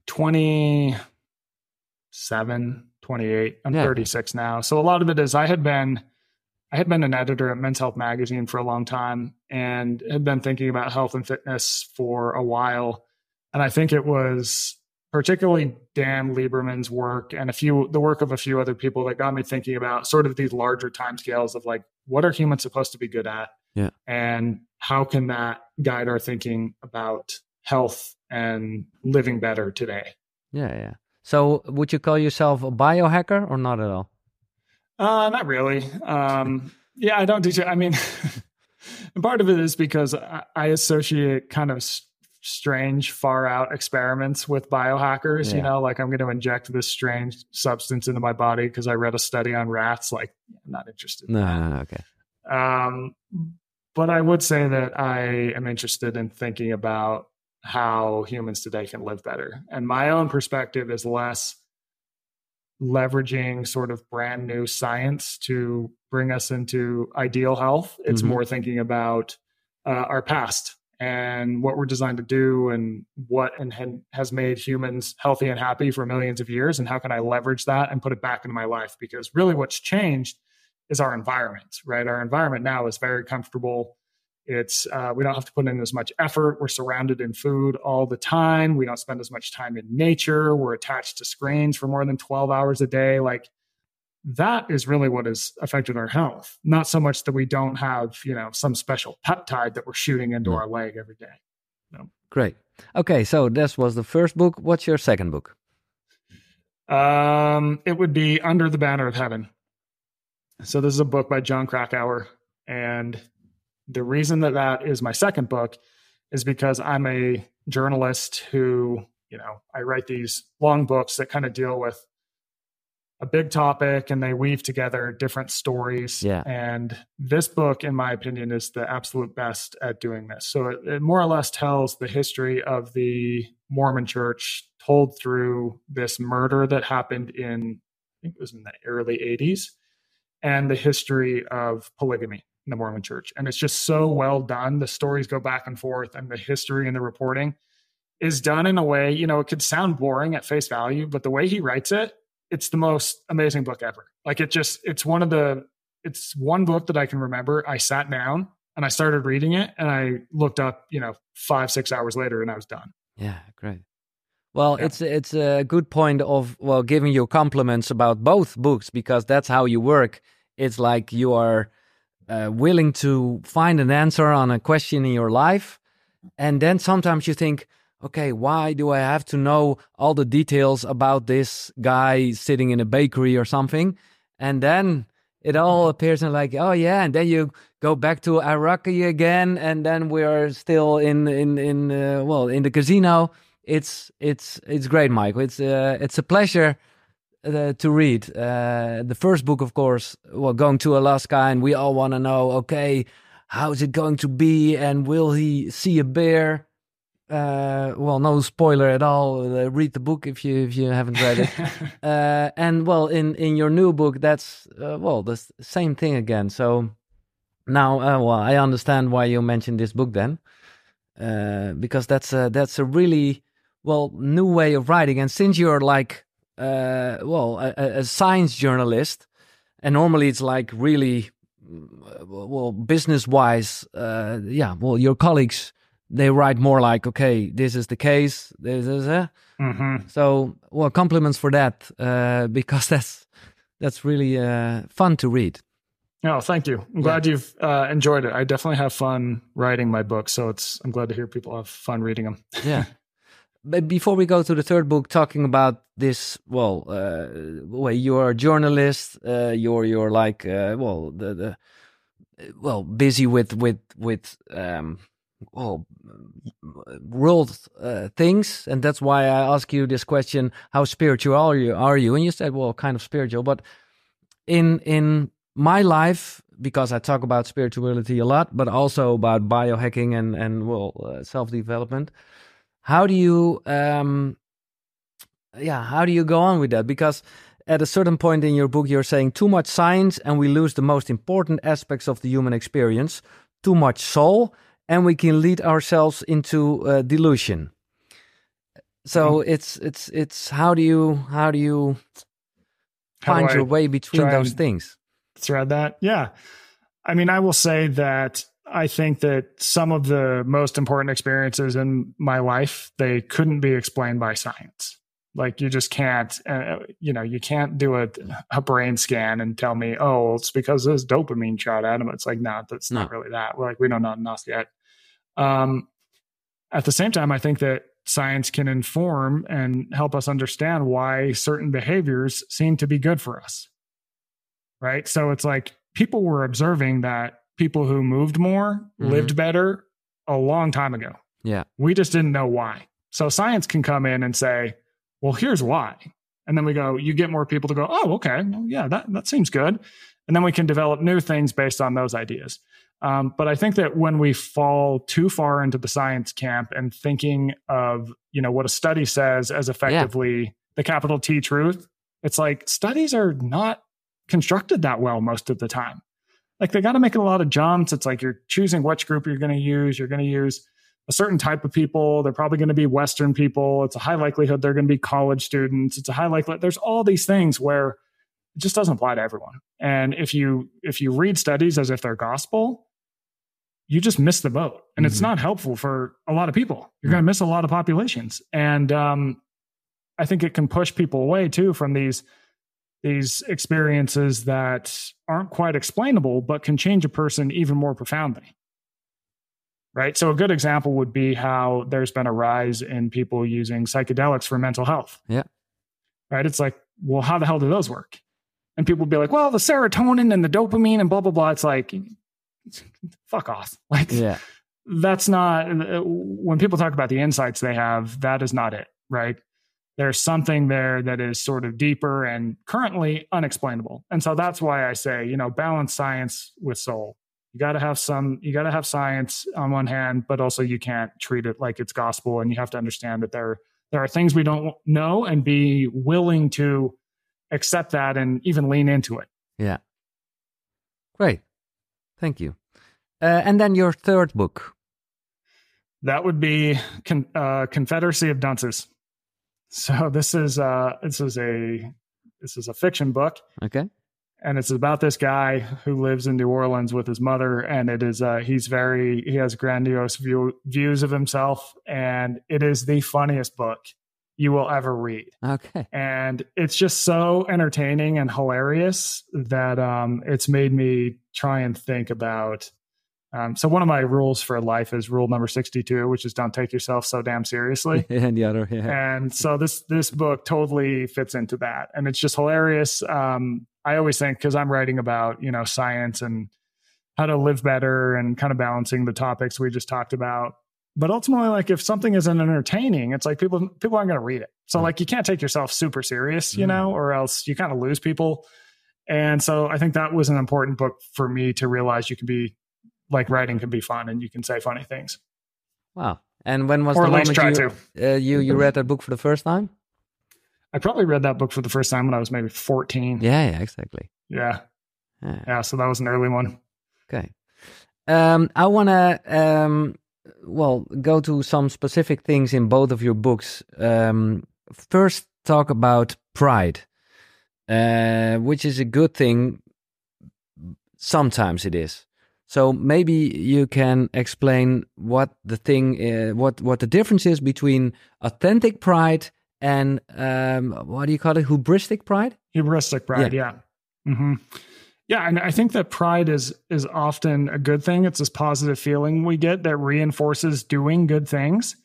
27, 28. I'm yeah. 36 now. So a lot of it is I had been I had been an editor at Men's Health magazine for a long time and had been thinking about health and fitness for a while. And I think it was particularly Dan Lieberman's work and a few the work of a few other people that got me thinking about sort of these larger timescales of like what are humans supposed to be good at? Yeah. And how can that guide our thinking about health and living better today. Yeah, yeah. So, would you call yourself a biohacker or not at all? Uh, not really. Um, Yeah, I don't do. I mean, part of it is because I, I associate kind of strange, far out experiments with biohackers. Yeah. You know, like I'm going to inject this strange substance into my body because I read a study on rats. Like, I'm not interested. No, in no, no, okay. Um, but I would say that I am interested in thinking about how humans today can live better. And my own perspective is less leveraging sort of brand new science to bring us into ideal health. It's mm-hmm. more thinking about uh, our past and what we're designed to do and what and has made humans healthy and happy for millions of years and how can i leverage that and put it back into my life? Because really what's changed is our environment right? Our environment now is very comfortable. It's uh, we don't have to put in as much effort. We're surrounded in food all the time. We don't spend as much time in nature. We're attached to screens for more than 12 hours a day. Like that is really what has affected our health. Not so much that we don't have you know some special peptide that we're shooting into our leg every day. No. great. Okay so this was the first book. What's your second book? Um it would be under the banner of heaven. So this is a book by Jon Krakauer and the reason that that is my second book is because i'm a journalist who you know i write these long books that kind of deal with a big topic and they weave together different stories. Yeah. And this book, in my opinion, is the absolute best at doing this. So it, it, more or less tells the history of the Mormon church told through this murder that happened in, I think it was in the early 80s, and the history of polygamy in the Mormon church. And it's just so well done. The stories go back and forth, and the history and the reporting is done in a way, you know, it could sound boring at face value, but the way he writes it, it's the most amazing book ever. Like it just, it's one of the, it's one book that I can remember. I sat down and I started reading it and I looked up, you know, five, six hours later and I was done. Yeah, great. Well, yeah. it's it's a good point of well giving you compliments about both books because that's how you work. It's like you are uh, willing to find an answer on a question in your life, and then sometimes you think, okay, why do I have to know all the details about this guy sitting in a bakery or something? And then it all appears in like, oh yeah, and then you go back to Iraqi again, and then we are still in in in uh, well in the casino. It's it's it's great, Michael. It's uh, it's a pleasure. Uh, to read uh, the first book, of course, well, going to Alaska, and we all want to know, okay, how is it going to be, and will he see a bear? Uh, well, no spoiler at all. Uh, read the book if you if you haven't read it. uh, and well, in in your new book, that's uh, well the same thing again. So now, uh, well, I understand why you mentioned this book then, uh, because that's a that's a really well new way of writing. And since you're like well a, a science journalist, and normally it's like really well business wise, yeah, well your colleagues they write more like, okay, this is the case. This is a. Mm-hmm. So, well, compliments for that uh, because that's that's really uh, fun to read. Oh, thank you. I'm glad yeah. you've uh, enjoyed it. I definitely have fun writing my book, so it's I'm glad to hear people have fun reading them. yeah. But before we go to the third book, talking about this, well, uh, well you're a journalist. Uh, you're you're like, uh, well, the, the well busy with with with um, well world uh, things. And that's why i ask you this question how spiritual are you are you? And you said well kind of spiritual. But in in my life because i talk about spirituality a lot but also about biohacking and and well uh, self development how do you um yeah how do you go on with that? Because at a certain point in your book you're saying too much science and we lose the most important aspects of the human experience too much soul and we can lead ourselves into uh, delusion. So mm-hmm. it's it's it's how do you how do you find do your way between those things? Thread that, yeah. I mean, I will say that I think that some of the most important experiences in my life they couldn't be explained by science. Like you just can't, uh, you know, you can't do a, a brain scan and tell me, oh, it's because this dopamine shot at him. It's like, no, that's no. not really that. We're Like we don't know enough yet. Um, at the same time, I think that science can inform and help us understand why certain behaviors seem to be good for us. Right. So it's like people were observing that people who moved more Mhm. lived better a long time ago. Yeah. We just didn't know why. So science can come in and say, well, here's why. And then we go, you get more people to go, oh, okay. Well, yeah, that, that seems good. And then we can develop new things based on those ideas. Um, but I think that when we fall too far into the science camp and thinking of, you know, what a study says as effectively the capital T truth, it's like studies are not constructed that well most of the time. Like they got to make a lot of jumps. It's like you're choosing which group you're going to use. You're going to use a certain type of people. They're probably going to be Western people. It's a high likelihood they're going to be college students. It's a high likelihood. There's all these things where it just doesn't apply to everyone. And if you if you read studies as if they're gospel, you just miss the boat, and it's Mhm. not helpful for a lot of people. You're going to miss a lot of populations, and um, I think it can push people away too from these these experiences that aren't quite explainable, but can change a person even more profoundly. Right. So a good example would be how there's been a rise in people using psychedelics for mental health. Yeah. Right. It's like, well, how the hell do those work? And people would be like, well, the serotonin and the dopamine and blah, blah, blah. It's like, fuck off. Like, Yeah. that's not uh, when people talk about the insights they have that is not it right there's something there that is sort of deeper and currently unexplainable and so that's why i say you know balance science with soul you got to have some you got to have science on one hand but also you can't treat it like it's gospel and you have to understand that there there are things we don't know and be willing to accept that and even lean into it Yeah. Great. Thank you. Uh, and then your third book. That would be Con- uh, Confederacy of Dunces. So this is uh, this is a this is a fiction book, Okay. And it's about this guy who lives in New Orleans with his mother, and it is uh, he's very he has grandiose view, views of himself, and it is the funniest book you will ever read, Okay. and it's just so entertaining and hilarious that um, it's made me try and think about. Um, so one of my rules for life is rule number sixty-two, which is don't take yourself so damn seriously. and the other, yeah. and so this this book totally fits into that and it's just hilarious um i always think because i'm writing about you know science and how to live better and kind of balancing the topics we just talked about but ultimately like if something isn't entertaining it's like people people aren't going to read it so Mm. like you can't take yourself super serious you Mm. know or else you kind of lose people and so i think that was an important book for me to realize you can be like writing can be fun and you can say funny things Wow. And when was or the at least moment try you, to uh, you you read that book for the first time? i probably read that book for the first time when i was maybe 14 Yeah, yeah, exactly. yeah Yeah. Yeah, so that was an early one. Okay. Um, I want to, um, well, go to some specific things in both of your books. Um, first, talk about pride, uh, which is a good thing. Sometimes it is. So maybe you can explain what the thing, uh, what what the difference is between authentic pride and um, what do you call it, hubristic pride? Hubristic pride, yeah. hmm Yeah, and I think that pride is is often a good thing. It's this positive feeling we get that reinforces doing good things.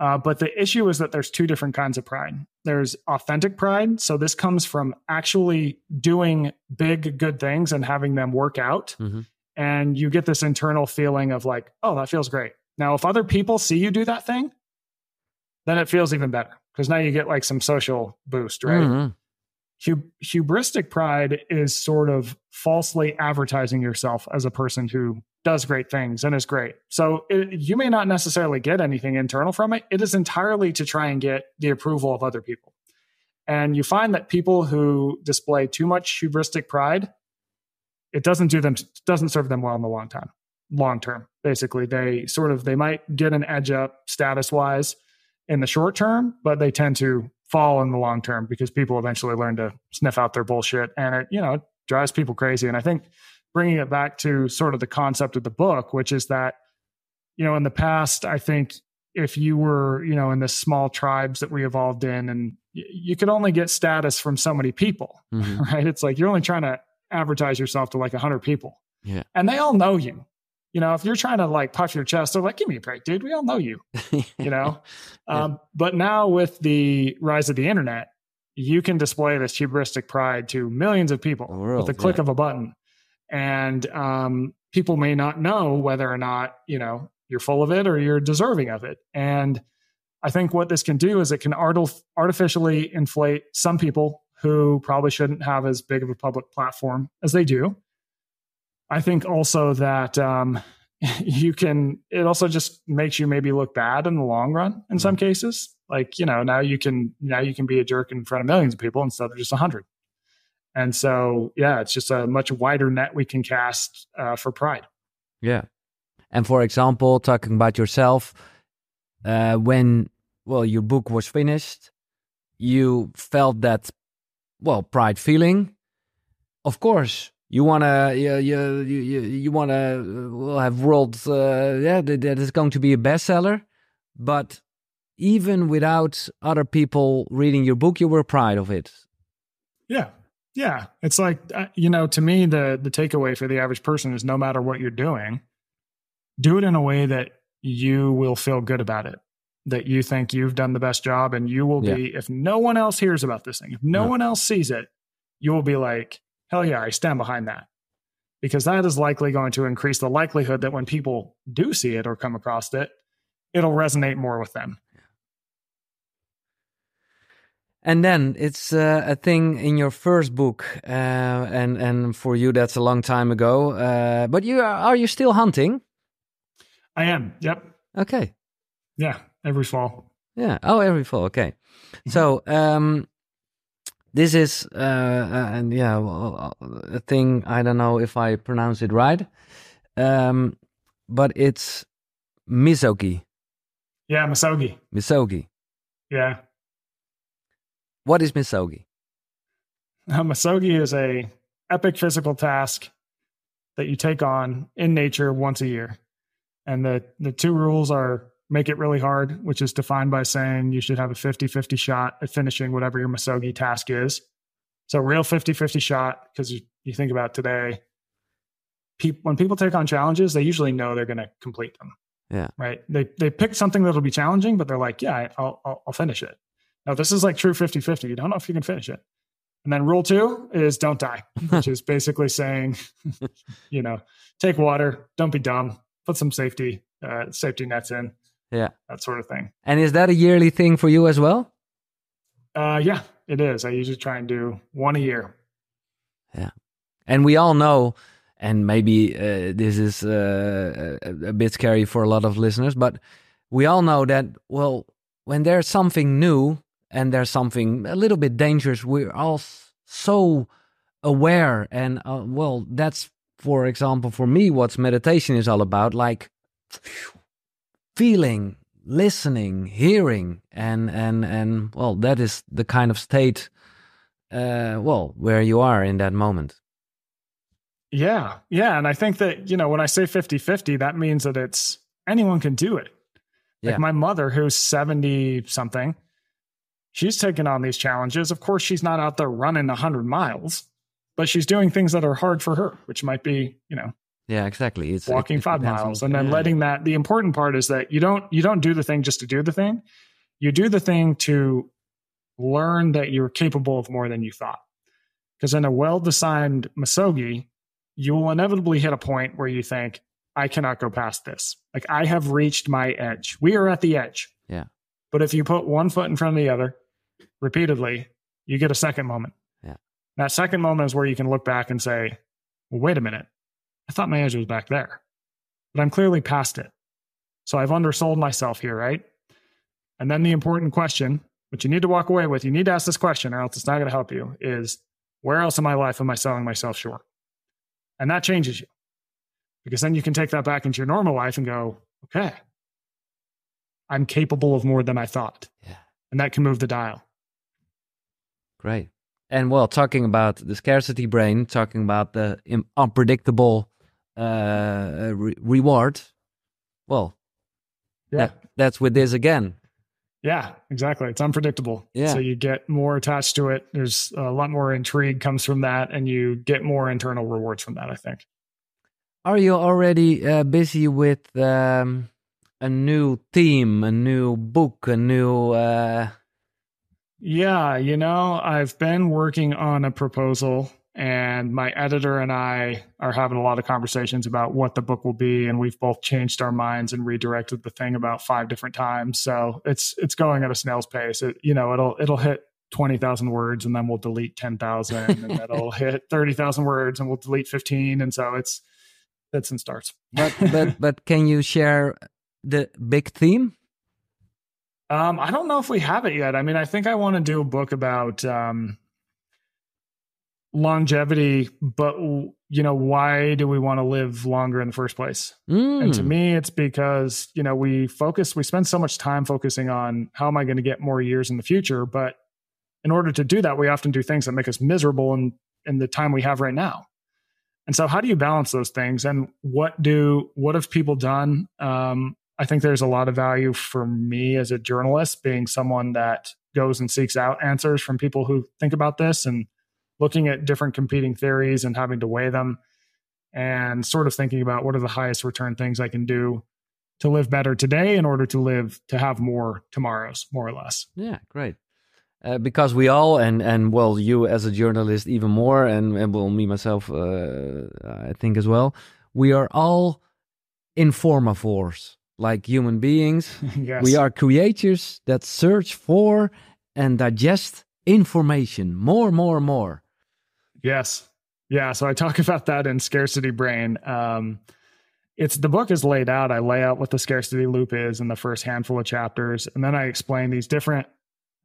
Uh, but the issue is that there's two different kinds of pride. There's authentic pride. So this comes from actually doing big good things and having them work out. Mhm. And you get this internal feeling of like, oh, that feels great. Now, if other people see you do that thing, then it feels even better because now you get like some social boost, right? Mhm. Hub- hubristic pride is sort of falsely advertising yourself as a person who does great things and is great. So it, you may not necessarily get anything internal from it. It is entirely to try and get the approval of other people. And you find that people who display too much hubristic pride, it doesn't do them doesn't serve them well in the long time. Long term, basically, they sort of they might get an edge up status wise in the short term, but they tend to fall in the long term because people eventually learn to sniff out their bullshit and it, you know, it drives people crazy. And I think bringing it back to sort of the concept of the book, which is that, you know, in the past, I think if you were, you know, in the small tribes that we evolved in and y- you could only get status from so many people, Mhm. right? It's like you're only trying to advertise yourself to like 100 people. Yeah. And they all know you. You know, if you're trying to like puff your chest, they're like, give me a break, dude. We all know you you know Yeah. um, but now with the rise of the internet you can display this hubristic pride to millions of people The world, with the click yeah. of a button and um, people may not know whether or not you know you're full of it or you're deserving of it. And I think what this can do is it can art- artificially inflate some people who probably shouldn't have as big of a public platform as they do. I think also that um, you can, it also just makes you maybe look bad in the long run in some mm-hmm. cases. Like, you know, now you can, now you can be a jerk in front of millions of people instead of just a hundred. And so, yeah, it's just a much wider net we can cast uh, for pride. Yeah. And for example, talking about yourself, uh, when well your book was finished, you felt that well pride feeling. Of course, you wanna you you you, you wanna uh, well, have world uh, yeah that, that is going to be a bestseller, but even without other people reading your book, you were proud of it. Yeah, yeah. It's like uh, you know, to me, the the takeaway for the average person is no matter what you're doing, do it in a way that you will feel good about it that you think you've done the best job and you will yeah. be if no one else hears about this thing if no, no one else sees it you will be like hell yeah i stand behind that because that is likely going to increase the likelihood that when people do see it or come across it it'll resonate more with them and then it's uh, a thing in your first book, uh, and and for you that's a long time ago. Uh, but you are, are you still hunting? I am. Yep. Okay. Yeah, every fall. Yeah. Oh, every fall. Okay. So, um, this is uh, uh, and yeah, a thing. I don't know if I pronounce it right, um, but it's misogi. Yeah, misogi. Misogi. Yeah. What is misogi? Uh, misogi is a epic physical task that you take on in nature once a year. And the, the two rules are make it really hard, which is defined by saying you should have a 50 50 shot at finishing whatever your Misogi task is. So, real 50 50 shot, because you, you think about today, pe- when people take on challenges, they usually know they're going to complete them. Yeah. Right. They, they pick something that'll be challenging, but they're like, yeah, I'll, I'll, I'll finish it. Now, this is like true 50 50. You don't know if you can finish it. And then rule two is don't die, which is basically saying, you know, take water, don't be dumb, put some safety uh, safety nets in. Yeah, that sort of thing. And is that a yearly thing for you as well? Uh, yeah, it is. I usually try and do one a year. Yeah, and we all know, and maybe uh, this is uh, a, a bit scary for a lot of listeners, but we all know that well, when there's something new and there's something a little bit dangerous, we're all so aware and uh, well that's for example, for me, what's meditation is all about, like feeling, listening, hearing, and and and well, that is the kind of state, uh, well, where you are in that moment. Yeah, yeah, and I think that you know when I say 50-50, that means that it's anyone can do it. Like yeah. my mother, who's seventy something, she's taking on these challenges. Of course, she's not out there running hundred miles but she's doing things that are hard for her, which might be, you know, yeah, exactly. It's walking it, five miles and then yeah. letting that. The important part is that you don't you don't do the thing just to do the thing. You do the thing to learn that you're capable of more than you thought. Because in a well-designed misogi, you will inevitably hit a point where you think, I cannot go past this. Like I have reached my edge. We are at the edge. Yeah. But if you put one foot in front of the other repeatedly, you get a second moment. Yeah. That second moment is where you can look back and say, well, wait a minute. I thought my edge was back there, but I'm clearly past it. So I've undersold myself here, right? And then the important question, which you need to walk away with, you need to ask this question or else it's not going to help you is where else in my life am I selling myself short? And that changes you because then you can take that back into your normal life and go, okay, I'm capable of more than I thought. Yeah. And that can move the dial. Great. And well, talking about the scarcity brain, talking about the unpredictable uh, re- reward. Well, yeah, that, that's with this again. Yeah, exactly. It's unpredictable. Yeah. So you get more attached to it. There's a lot more intrigue comes from that, and you get more internal rewards from that. I think. Are you already uh, busy with um, a new theme, a new book, a new? Uh yeah, you know, I've been working on a proposal and my editor and I are having a lot of conversations about what the book will be, and we've both changed our minds and redirected the thing about five different times. So it's it's going at a snail's pace. It, you know, it'll it'll hit twenty thousand words, and then we'll delete ten thousand, and it'll hit thirty thousand words, and we'll delete fifteen, and so it's it's in starts. But but but can you share the big theme? Um, I don't know if we have it yet. I mean, I think I want to do a book about um, longevity, but you know, why do we want to live longer in the first place? Mm. And to me, it's because you know we focus, we spend so much time focusing on how am I going to get more years in the future, but in order to do that, we often do things that make us miserable in in the time we have right now. And so, how do you balance those things? And what do what have people done? Um, I think there's a lot of value for me as a journalist, being someone that goes and seeks out answers from people who think about this and looking at different competing theories and having to weigh them and sort of thinking about what are the highest return things I can do to live better today in order to live to have more tomorrows, more or less. Yeah, great. Uh, because we all and and well you as a journalist even more and, and well me myself uh, I think as well we are all informavores like human beings. yes. We are creatures that search for and digest information more, more, more. Yes. Yeah. So I talk about that in Scarcity Brain. Um, it's the book is laid out. I lay out what the scarcity loop is in the first handful of chapters, and then I explain these different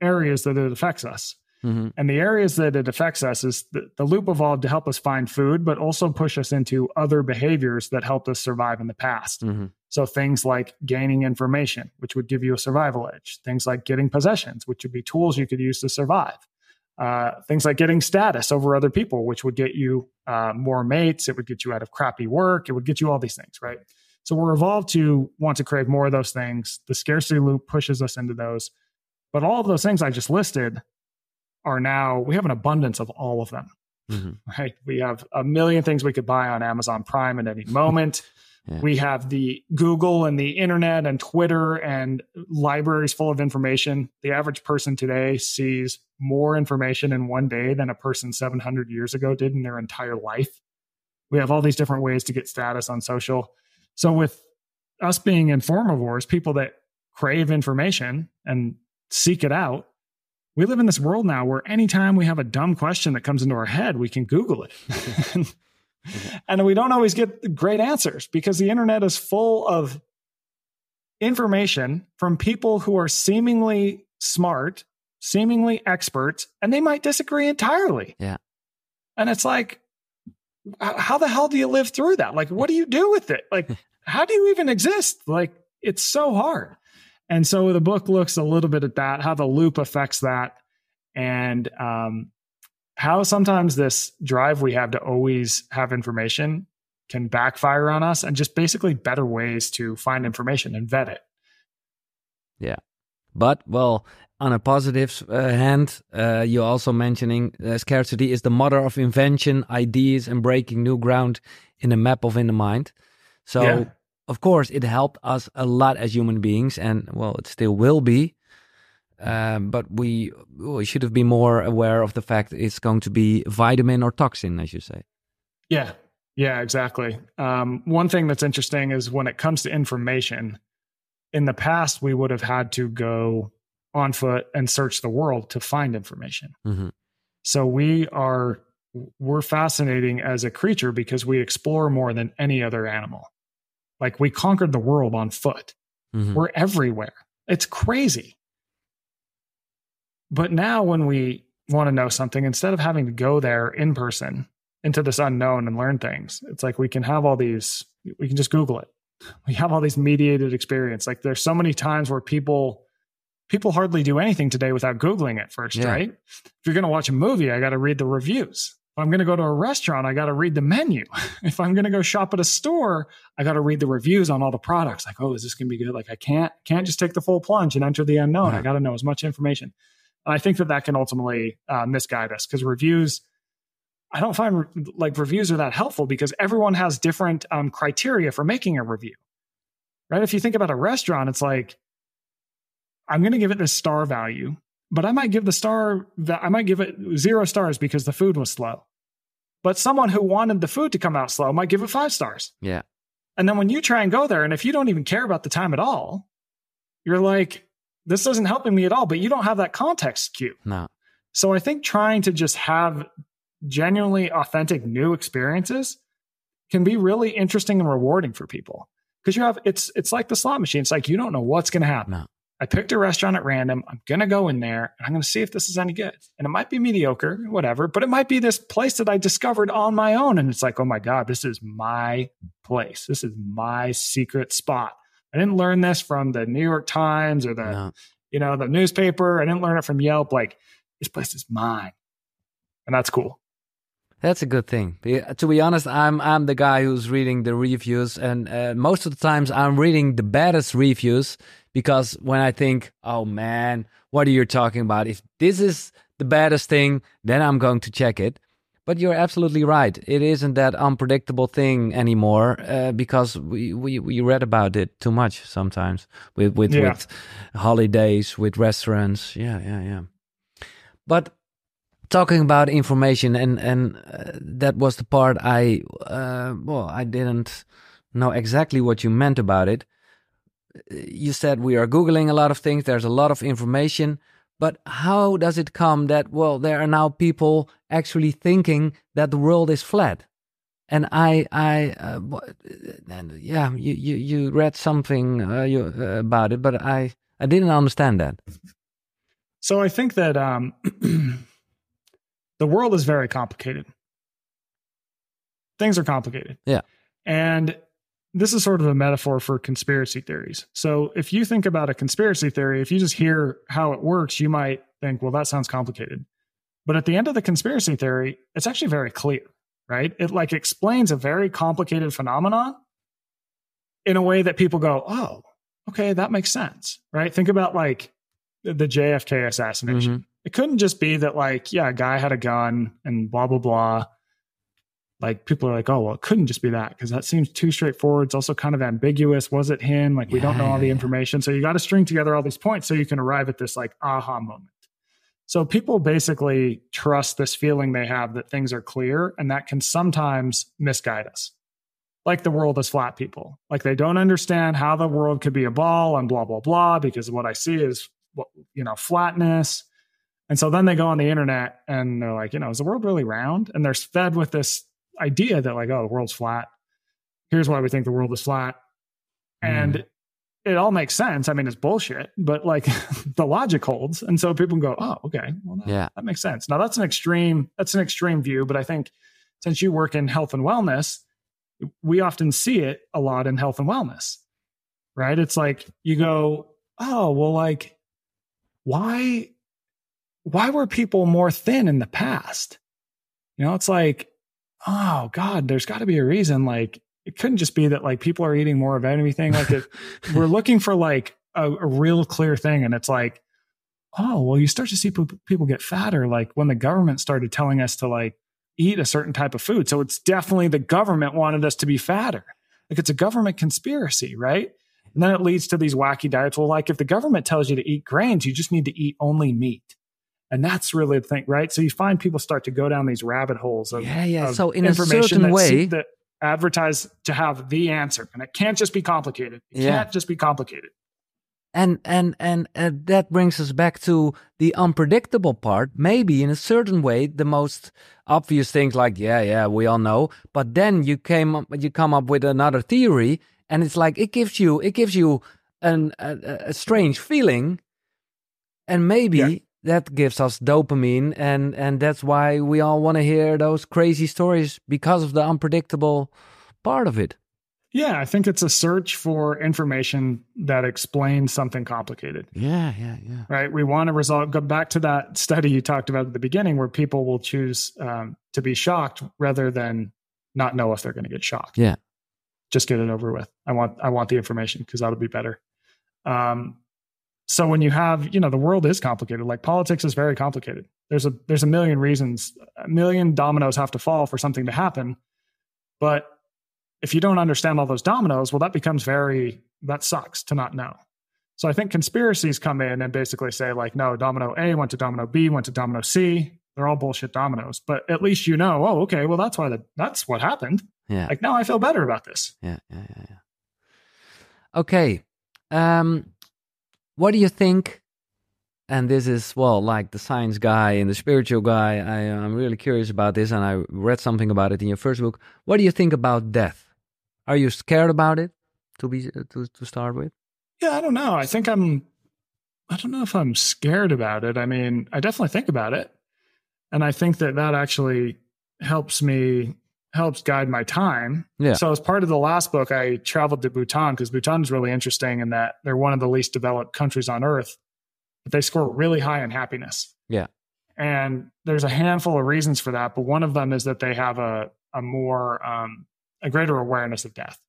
areas that it affects us. Mm-hmm. And the areas that it affects us is the, the loop evolved to help us find food, but also push us into other behaviors that helped us survive in the past. Mm-hmm. So things like gaining information, which would give you a survival edge. Things like getting possessions, which would be tools you could use to survive. Uh, things like getting status over other people, which would get you uh, more mates. It would get you out of crappy work. It would get you all these things, right? So we're evolved to want to crave more of those things. The scarcity loop pushes us into those. But all of those things I just listed are now, we have an abundance of all of them, Mm-hmm. right? We have a million things we could buy on Amazon Prime at any moment. Yeah. We have the Google and the internet and Twitter and libraries full of information. The average person today sees more information in one day than a person 700 years ago did in their entire life. We have all these different ways to get status on social. So, with us being informavores, people that crave information and seek it out, we live in this world now where anytime we have a dumb question that comes into our head, we can Google it. and we don't always get great answers because the internet is full of information from people who are seemingly smart, seemingly experts, and they might disagree entirely. Yeah. And it's like, how the hell do you live through that? Like, what do you do with it? Like, how do you even exist? Like, it's so hard. And so the book looks a little bit at that, how the loop affects that, and um, how sometimes this drive we have to always have information can backfire on us, and just basically better ways to find information and vet it. Yeah. But, well, on a positive uh, hand, uh, you're also mentioning uh, scarcity is the mother of invention, ideas, and breaking new ground in the map of in the mind. So, Yeah. of course, it helped us a lot as human beings, and well, it still will be. Um, but we we should have been more aware of the fact it's going to be vitamin or toxin, as you say. Yeah. Yeah, exactly. Um, one thing that's interesting is when it comes to information, in the past, we would have had to go on foot and search the world to find information. Mhm. So we are, we're fascinating as a creature because we explore more than any other animal. Like we conquered the world on foot. Mhm. We're everywhere. It's crazy. But now, when we want to know something, instead of having to go there in person into this unknown and learn things, it's like we can have all these, we can just Google it. We have all these mediated experience. Like there's so many times where people, people hardly do anything today without Googling it first, Yeah. right? If you're going to watch a movie, I got to read the reviews. If I'm going to go to a restaurant, I got to read the menu. If I'm going to go shop at a store, I got to read the reviews on all the products. Like, oh, is this going to be good? Like, I can't can't just take the full plunge and enter the unknown. Yeah. I got to know as much information. And I think that that can ultimately uh, misguide us because reviews. I don't find re- like reviews are that helpful because everyone has different um, criteria for making a review, right? If you think about a restaurant, it's like I'm going to give it this star value, but I might give the star that I might give it zero stars because the food was slow. But someone who wanted the food to come out slow might give it five stars. Yeah. And then when you try and go there, and if you don't even care about the time at all, you're like, this isn't helping me at all, but you don't have that context cue. No. So I think trying to just have genuinely authentic new experiences can be really interesting and rewarding for people. Because you have it's it's like the slot machine. It's like you don't know what's gonna happen. No. I picked a restaurant at random. I'm going to go in there and I'm going to see if this is any good. And it might be mediocre, whatever, but it might be this place that I discovered on my own. And it's like, oh my God, this is my place. This is my secret spot. I didn't learn this from the New York Times or the, no. you know, the newspaper. I didn't learn it from Yelp. Like, this place is mine. And that's cool. That's a good thing. To be honest, I'm I'm the guy who's reading the reviews, and uh, most of the times I'm reading the baddest reviews because when I think, oh man, what are you talking about? If this is the baddest thing, then I'm going to check it. But you're absolutely right. It isn't that unpredictable thing anymore uh, because we, we, we read about it too much sometimes with with, yeah. with holidays, with restaurants. Yeah, yeah, yeah. But talking about information and and uh, that was the part I uh, well I didn't know exactly what you meant about it you said we are Googling a lot of things, there's a lot of information. But how does it come that, well, there are now people actually thinking that the world is flat? And I, I, uh, and yeah, you, you, you read something uh, you, uh, about it, but I, I didn't understand that. So I think that um, the world is very complicated. Things are complicated. Yeah. And this is sort of a metaphor for conspiracy theories. So if you think about a conspiracy theory, if you just hear how it works, you might think, well, that sounds complicated. But at the end of the conspiracy theory, it's actually very clear, right? It like explains a very complicated phenomenon in a way that people go, oh, okay, that makes sense, right? Think about like the JFK assassination. Mm-hmm. It couldn't just be that like, yeah, a guy had a gun and blah, blah, blah like people are like, oh, well, it couldn't just be that because that seems too straightforward. It's also kind of ambiguous. Was it him? Like, we don't know all the information. So you got to string together all these points so you can arrive at this like aha moment. So people basically trust this feeling they have that things are clear, and that can sometimes misguide us. Like the world is flat, people. Like they don't understand how the world could be a ball and blah, blah, blah, because what I see is, you know, flatness. And so then they go on the internet and they're like, you know, is the world really round? And they're fed with this idea that like, oh, the world's flat. Here's why we think the world is flat. Mm. And it all makes sense. I mean, it's bullshit, but like the logic holds. And so people go, oh, okay. Well, that, yeah. that makes sense. Now that's an extreme, that's an extreme view, but I think since you work in health and wellness, we often see it a lot in health and wellness, right? It's like you go, oh, well, like, why, why were people more thin in the past? You know, it's like oh God, there's got to be a reason. Like it couldn't just be that like people are eating more of anything. Like it, we're looking for like a, a, real clear thing, and it's like, oh well, you start to see people get fatter. Like when the government started telling us to like eat a certain type of food, so it's definitely the government wanted us to be fatter. Like it's a government conspiracy, right? And then it leads to these wacky diets. Well, like if the government tells you to eat grains, you just need to eat only meat. And that's really the thing, right? So you find people start to go down these rabbit holes of yeah, yeah. Of so in a certain way, that advertise to have the answer, and it can't just be complicated. It yeah. can't just be complicated. And and and uh, that brings us back to the unpredictable part. Maybe in a certain way, the most obvious things like yeah, yeah, we all know. But then you came up, you come up with another theory, and it's like it gives you it gives you an, a, a strange feeling, and maybe. Yeah that gives us dopamine and and that's why we all want to hear those crazy stories because of the unpredictable part of it. Yeah i think it's a search for information that explains something complicated. Yeah yeah yeah. Right? We want to resolve go back to that study you talked about at the beginning where people will choose um, to be shocked rather than not know if they're going to get shocked. Yeah. Just get it over with. I want i want the information because that'll be better. Um, so when you have you know the world is complicated like politics is very complicated there's a there's a million reasons a million dominoes have to fall for something to happen but if you don't understand all those dominoes well that becomes very that sucks to not know so i think conspiracies come in and basically say like no domino a went to domino b went to domino c they're all bullshit dominoes. But at least you know, oh, okay, well that's why the, that's what happened. Yeah. Like now I feel better about this. Yeah, yeah, yeah, yeah. Okay. Um, what do you think? And this is well, like the science guy and the spiritual guy. I, I'm really curious about this, and I read something about it in your first book. What do you think about death? Are you scared about it? To be to to start with. Yeah, I don't know. I think I'm. I don't know if I'm scared about it. I mean, I definitely think about it, and I think that that actually helps me helps guide my time. Yeah. So as part of the last book, I traveled to Bhutan because Bhutan is really interesting in that they're one of the least developed countries on earth, but they score really high in happiness. Yeah. And there's a handful of reasons for that, but one of them is that they have a a more um, a greater awareness of death.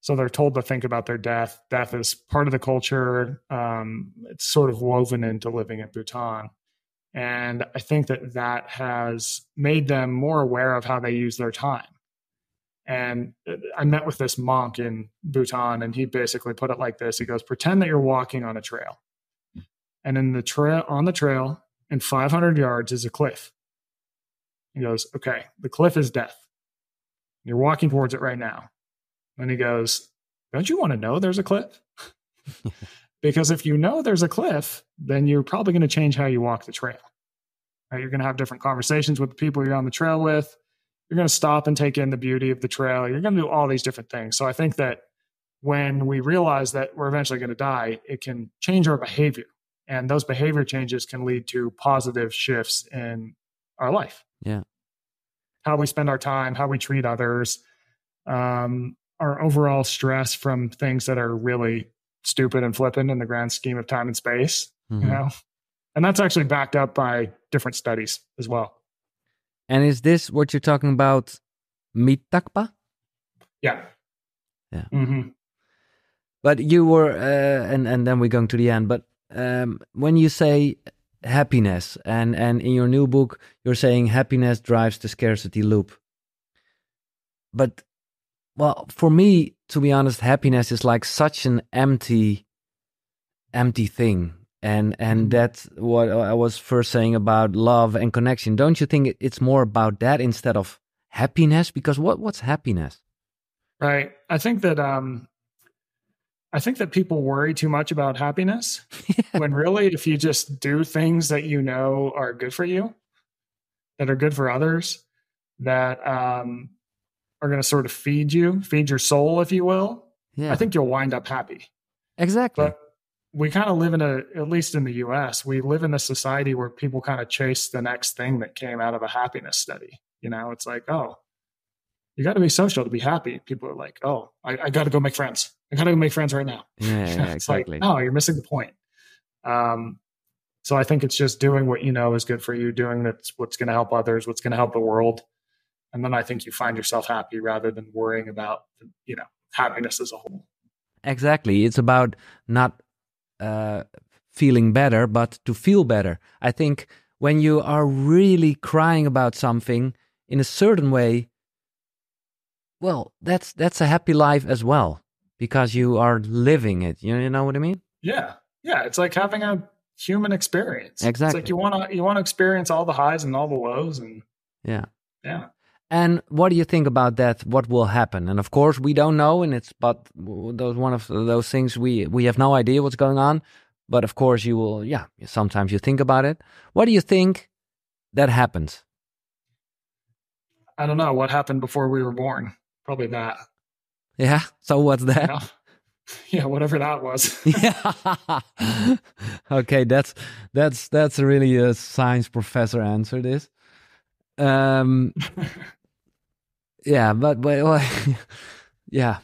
So they're told to think about their death. Death is part of the culture. Um, it's sort of woven into living in Bhutan. And I think that that has made them more aware of how they use their time. And uh, I met with this monk in Bhutan, and he basically put it like this He goes, Pretend that you're walking on a trail. And in the trail, on the trail, in 500 yards is a cliff. He goes, Okay, the cliff is death. You're walking towards it right now. And he goes, Don't you want to know there's a cliff? because if you know there's a cliff, then you're probably going to change how you walk the trail. Right? You're going to have different conversations with the people you're on the trail with. You're going to stop and take in the beauty of the trail. You're going to do all these different things. So I think that when we realize that we're eventually going to die, it can change our behavior. And those behavior changes can lead to positive shifts in our life. Yeah. How we spend our time, how we treat others, um, our overall stress from things that are really stupid and flippant in the grand scheme of time and space, Mhm. you know? And that's actually backed up by different studies as well. And is this what you're talking about? Mitakpa? Yeah. Yeah. hmm But you were, uh, and and then we're going to the end. But um, when you say happiness, and and in your new book, you're saying happiness drives the scarcity loop. But well, for me, to be honest, happiness is like such an empty, empty thing, and and that's what I was first saying about love and connection. Don't you think it's more about that instead of happiness? Because what what's happiness? Right. I think that um I think that people worry too much about happiness when really if you just do things that you know are good for you, that are good for others, that um are going to sort of feed you, feed your soul if you will, Yeah, I think you'll wind up happy. exactly. But we kind of live in a at least in the US, we live in a society where people kind of chase the next thing that came out of a happiness study. You know, it's like, oh, you got to be social to be happy. People are like, oh, I, I got to go make friends. I got to go make friends right now. yeah, yeah, it's exactly. like, no, you're missing the point. Um, so I think it's just doing what you know is good for you, doing that's what's going to help others, what's going to help the world, and then I think you find yourself happy rather than worrying about you know happiness as a whole. Exactly. It's about not uh, feeling better, but to feel better. I think when you are really crying about something in a certain way, well, that's that's a happy life as well because you are living it. You, you know what I mean? Yeah, yeah, it's like having a human experience. Exactly. It's like you want to you want to experience all the highs and all the lows, and Yeah. yeah, And what do you think about that? What will happen? And of course, we don't know, and it's but those one of those things we we have no idea what's going on. But of course, you will. Yeah, sometimes you think about it. What do you think that happens? I don't know what happened before we were born. Probably that. Yeah. So what's that? Yeah, yeah whatever that was. yeah. okay, that's that's that's really a science professor answer. This. Um. Yeah, but but well, yeah,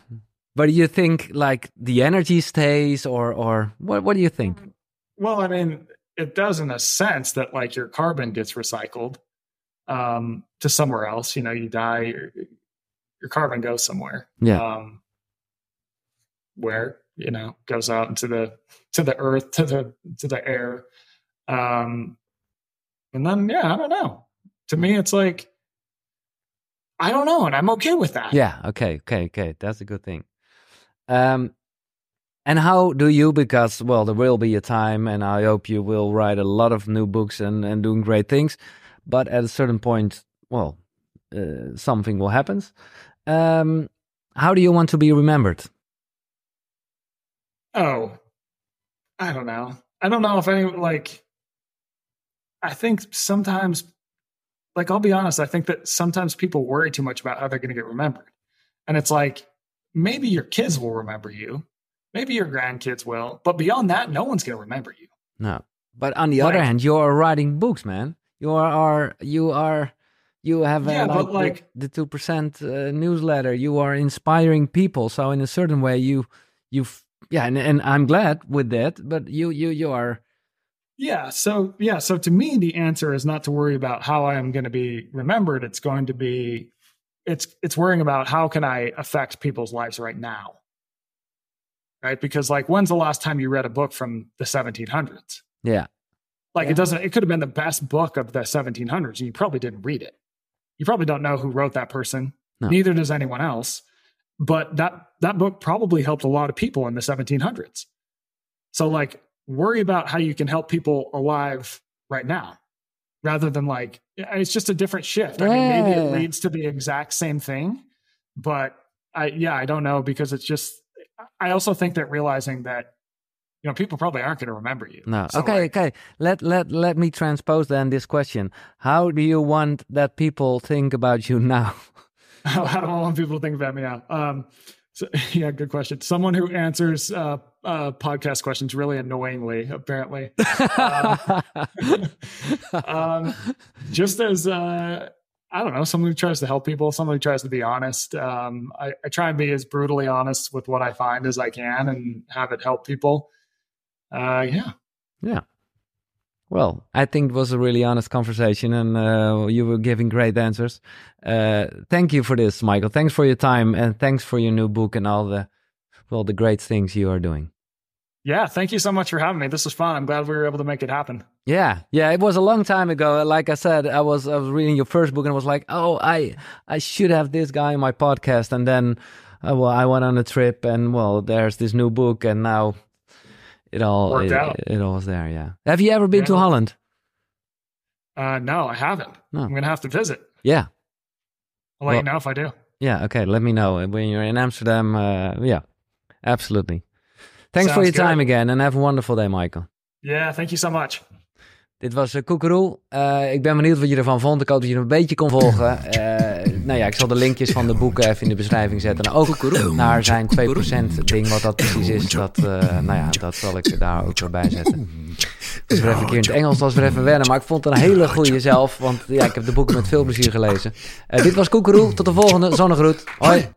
but you think like the energy stays, or or what? What do you think? Well, I mean, it does in a sense that like your carbon gets recycled um, to somewhere else. You know, you die, your, your carbon goes somewhere. Yeah. Um, where you know goes out into the to the earth to the to the air, um, and then yeah, I don't know. To me, it's like I don't know, and I'm okay with that. Yeah. Okay. Okay. Okay. That's a good thing. Um. And how do you? Because well, there will be a time, and I hope you will write a lot of new books and and doing great things. but at a certain point, well, uh, something will happen. Um, how do you want to be remembered? Oh, I don't know. I don't know if any like. I think sometimes, like I'll be honest, I think that sometimes people worry too much about how they're going to get remembered, and it's like maybe your kids will remember you, maybe your grandkids will, but beyond that, no one's going to remember you. No, but on the like, other hand, you are writing books, man. You are you are you have yeah, uh, like, like, the two percent uh, newsletter. You are inspiring people. So in a certain way, you you yeah, and, and I'm glad with that. But you you you are. Yeah. So yeah. So to me, the answer is not to worry about how I am going to be remembered. It's going to be it's it's worrying about how can I affect people's lives right now. Right? Because like when's the last time you read a book from the 1700s? Yeah. Like yeah. it doesn't it could have been the best book of the 1700s and you probably didn't read it. You probably don't know who wrote that person. No. Neither does anyone else. But that that book probably helped a lot of people in the 1700s. So like worry about how you can help people alive right now rather than like it's just a different shift. I mean maybe it leads to the exact same thing, but I yeah, I don't know because it's just I also think that realizing that you know people probably aren't going to remember you. No. So okay, like, okay. Let let let me transpose then this question. How do you want that people think about you now? How do I want people to think about me now? Um, so, yeah, good question. Someone who answers uh, uh, podcast questions really annoyingly, apparently. um, um, just as uh, I don't know, someone who tries to help people, someone who tries to be honest. Um, I, I, try and be as brutally honest with what I find as I can, and have it help people. Uh, yeah, yeah. Well, I think it was a really honest conversation and uh, you were giving great answers. Uh, thank you for this, Michael. Thanks for your time and thanks for your new book and all the, well, the great things you are doing. Yeah, thank you so much for having me. This was fun. I'm glad we were able to make it happen. Yeah, yeah, it was a long time ago. Like I said, I was I was reading your first book and I was like, oh, I I should have this guy in my podcast. And then, uh, well, I went on a trip and well, there's this new book, and now it all it, it, all was there. Yeah. Have you ever been yeah. to Holland? Uh, no, I haven't. No. I'm gonna have to visit. Yeah. I'll let well, you know if I do. Yeah. Okay. Let me know when you're in Amsterdam. Uh, yeah. Absolutely. Thanks Sounds for your good. time again, and have a wonderful day, Michael. Yeah. Thank you so much. Dit was uh, Koekeroe. Uh, ik ben benieuwd wat je ervan vond. Ik hoop dat je hem een beetje kon volgen. Nou ja, ik zal de linkjes van de boeken even in de beschrijving zetten. En ook naar zijn 2% ding, wat dat precies is. Dat, nou ja, dat zal ik daar ook weer bij zetten. Dus weer even een keer in het Engels, was weer even wennen. Maar ik vond het een hele goede zelf. Want ja, ik heb de boeken met veel plezier gelezen. dit was Koekeroe. Tot de volgende. Zonnegroet. Hoi.